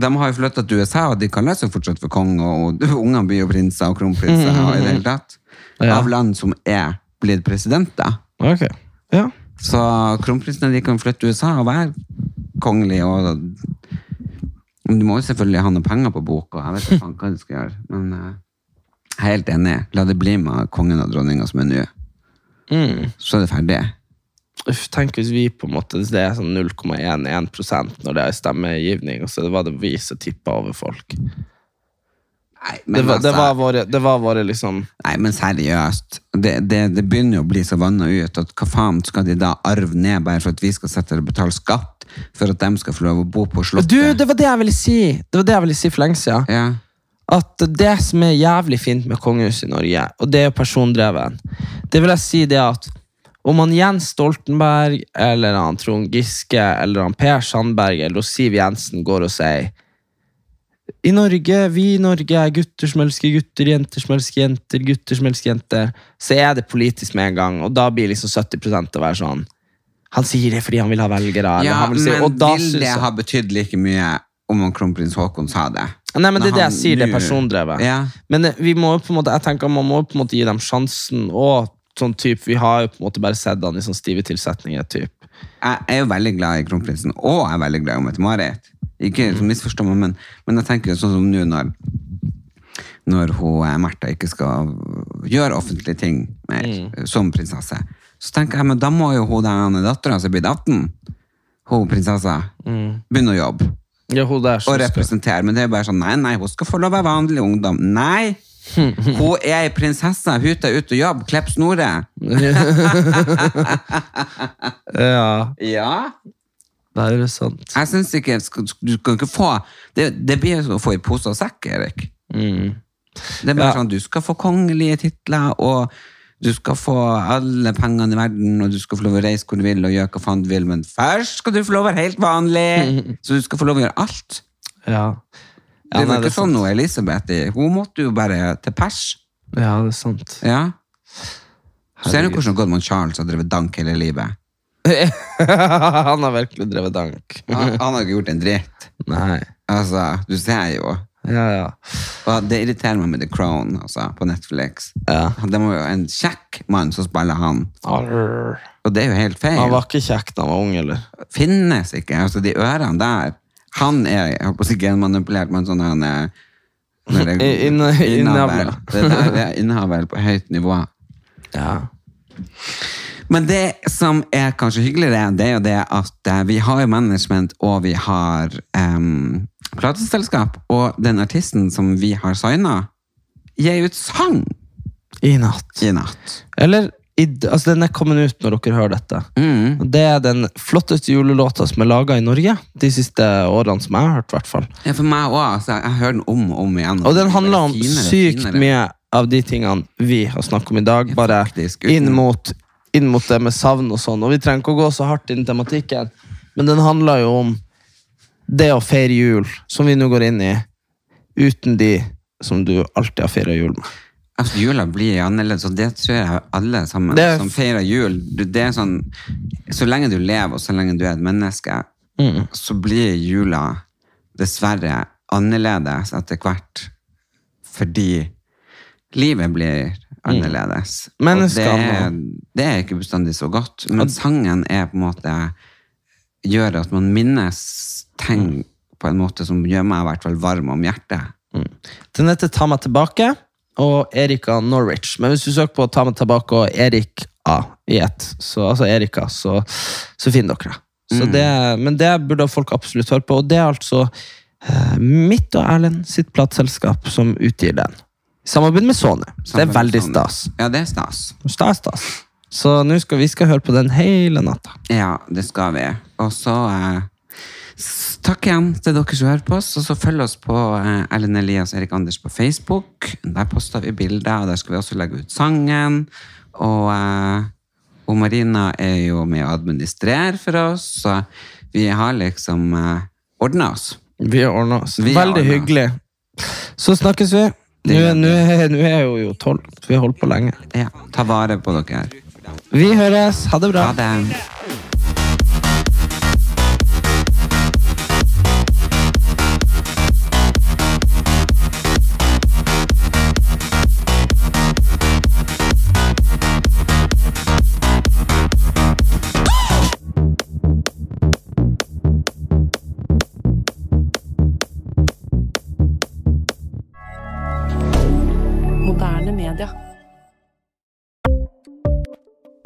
A: de har jo flyttet til USA, og de kaller seg fortsatt for konge, og <laughs> ungene blir jo prinser og kronprinser Mm. i det hele <laughs> tatt.
B: Ja.
A: Av land som er blitt presidenter.
B: Okay. Ja.
A: Så kronprinsene de kan flytte til USA og være kongelige. Og du må jo selvfølgelig ha noe penger på boka. Jeg vet ikke hva du skal gjøre. Men eh, jeg er helt enig. La det bli med kongen og dronninga som er nå.
B: Mm.
A: Så er det ferdig.
B: Uff, tenk hvis vi på en måte Det er sånn 0,11% når det er stemmegivning, og så var det vi som tippa over folk.
A: Nei,
B: Det var, det,
A: altså-
B: var våre, det var våre liksom
A: Nei, men seriøst. Det, det, det begynner jo å bli så vanna ut at hva faen skal de da arve ned bare for at vi skal sette og betale skatt for at de skal få lov å bo på slottet?
B: Du, det var det jeg ville si! Det var det jeg ville si for lenge siden.
A: Ja.
B: At det som er jævlig fint med kongehuset i Norge, og det er jo persondreven, det vil jeg si det at om han Jens Stoltenberg, eller han Trond Giske, eller han Per Sandberg, eller han Siv Jensen går og sier i Norge, vi i Norge er gutter som elsker gutter, jenter som elsker jenter, gutter som elsker jenter. Så er det politisk med en gang, og da blir liksom 70% å være sånn Han sier det fordi han vil ha velgere.
A: Ja,
B: han vil si,
A: men
B: da
A: vil det ha betydd like mye om han kronprins Haakon sa det?
B: Nei, men det er det jeg sier, det er persondrevet.
A: Ja.
B: Men vi må jo på en måte, jeg tenker man må på en måte gi dem sjansen, og sånn typ, vi har jo på en måte bare sett han i sånn stive tilsetninger. Typ.
A: Jeg er jo veldig glad i kronprinsen, og jeg er veldig glad i Mette-Marit. Ikke
B: Mm.
A: misforstå meg, men, men jeg tenker jo sånn som nå når når hun, eh, Märtha ikke skal gjøre offentlige ting mer,
B: Mm.
A: som prinsesse. Så tenker jeg, men da må jo hun den datteren som er blitt 18, hun prinsessa, begynne å jobbe.
B: Ja,
A: og representere. Men det er bare sånn, nei, nei, hun skal få lov å være vanlig ungdom. Nei! <laughs> Hun er ei prinsesse, hun er ute og jobber, klipp snoret. <laughs>
B: Ja,
A: Ja.
B: det er jo sant.
A: Jeg synes ikke, du kan ikke få, det, det blir som å få i pose og sekk, Erik. Det er bare
B: Ja.
A: sånn, du skal få kongelige titler, og du skal få alle pengene i verden, og du skal få lov å reise hvor du vil, og gjøre hva faen du vil, men først skal du få lov å være helt vanlig. <laughs> Så du skal få lov å gjøre alt.
B: Ja,
A: Det var
B: nei,
A: ikke sånn noe Elisabeth. Hun måtte jo bare til pers.
B: Ja, det er sant.
A: Ja. Ser du hvordan Godman Charles har drevet dank hele livet? <laughs>
B: han har virkelig drevet dank.
A: Han, han har ikke gjort en dritt.
B: Nei.
A: Altså, du ser jo.
B: Ja, ja.
A: Og det irriterer meg med The Crown altså, på Netflix.
B: Ja.
A: Det var jo en kjekk mann som spiller han.
B: Arr.
A: Og det er jo helt feil.
B: Han var ikke kjekk da han var ung, eller?
A: Finnes ikke. Altså, de ørene der Han er jeg håper ikke genmanipulert, men sånn han er <laughs> innavl. Det der er innavl på høyt nivå.
B: Ja.
A: Men det som er kanskje hyggeligere, det er jo det at eh, vi har management, og vi har um, plateselskap, og den artisten som vi har signa, gir ut sang
B: I natt.
A: i natt.
B: Eller i, altså Den er kommet ut når dere hører dette.
A: Mm.
B: Det er den flotteste julelåta som er laga i Norge de siste årene, som jeg har hørt. hvertfall.
A: Ja, for meg òg. Altså, jeg hører den om og om igjen.
B: Og den handler om
A: finere
B: sykt
A: finere.
B: mye av de tingene vi har snakket om i dag,
A: Ja,
B: bare
A: faktisk, uten-
B: inn mot, inn mot det med savn og sånn. Og vi trenger ikke å gå så hardt inn i tematikken, men den handler jo om det å feire jul, som vi nå går inn i, uten de som du alltid har feira jul med.
A: Altså, jula blir annerledes, og det tror jeg alle sammen
B: er-
A: som feirer jul. Det er sånn, så lenge du lever, og så lenge du er et menneske,
B: Mm.
A: så blir jula dessverre annerledes etter hvert. Fordi livet blir annerledes. Og det, er, det er ikke bestandig så godt. Men sangen er på en måte gjør at man minnes ting på en måte som gjør meg i hvert fall varm om hjertet.
B: Den heter Ta meg tilbake og Erika Norwich. Men hvis du søker på Ta meg tilbake og Erik A i ett, så, altså Erika, så, så finner dere det. Så det. Men det burde folk absolutt høre på, og det er altså eh, mitt og Erlend sitt plateselskap som utgir den. I samarbeid med Sony. Det er veldig stas.
A: Ja, det er stas.
B: Stas, stas. Så nå skal vi skal høre på den hele natta.
A: Ja, det skal vi. Og så eh, takk igjen til dere som hører på oss, og så følg oss på eh, Ellen Elias og Erik Anders på Facebook. Der poster vi bilder, og der skal vi også legge ut sangen. Og, eh, og Marina er jo med å administrere for oss, så vi har liksom eh, ordna oss.
B: Vi har ordna oss.
A: Vi
B: Veldig hyggelig. Så snakkes vi. Nå er- nå er nå er jo jo tolv, vi har holdt på lenge.
A: Ja, ta vare på dere.
B: Vi høres. Ha det bra.
A: Ha det.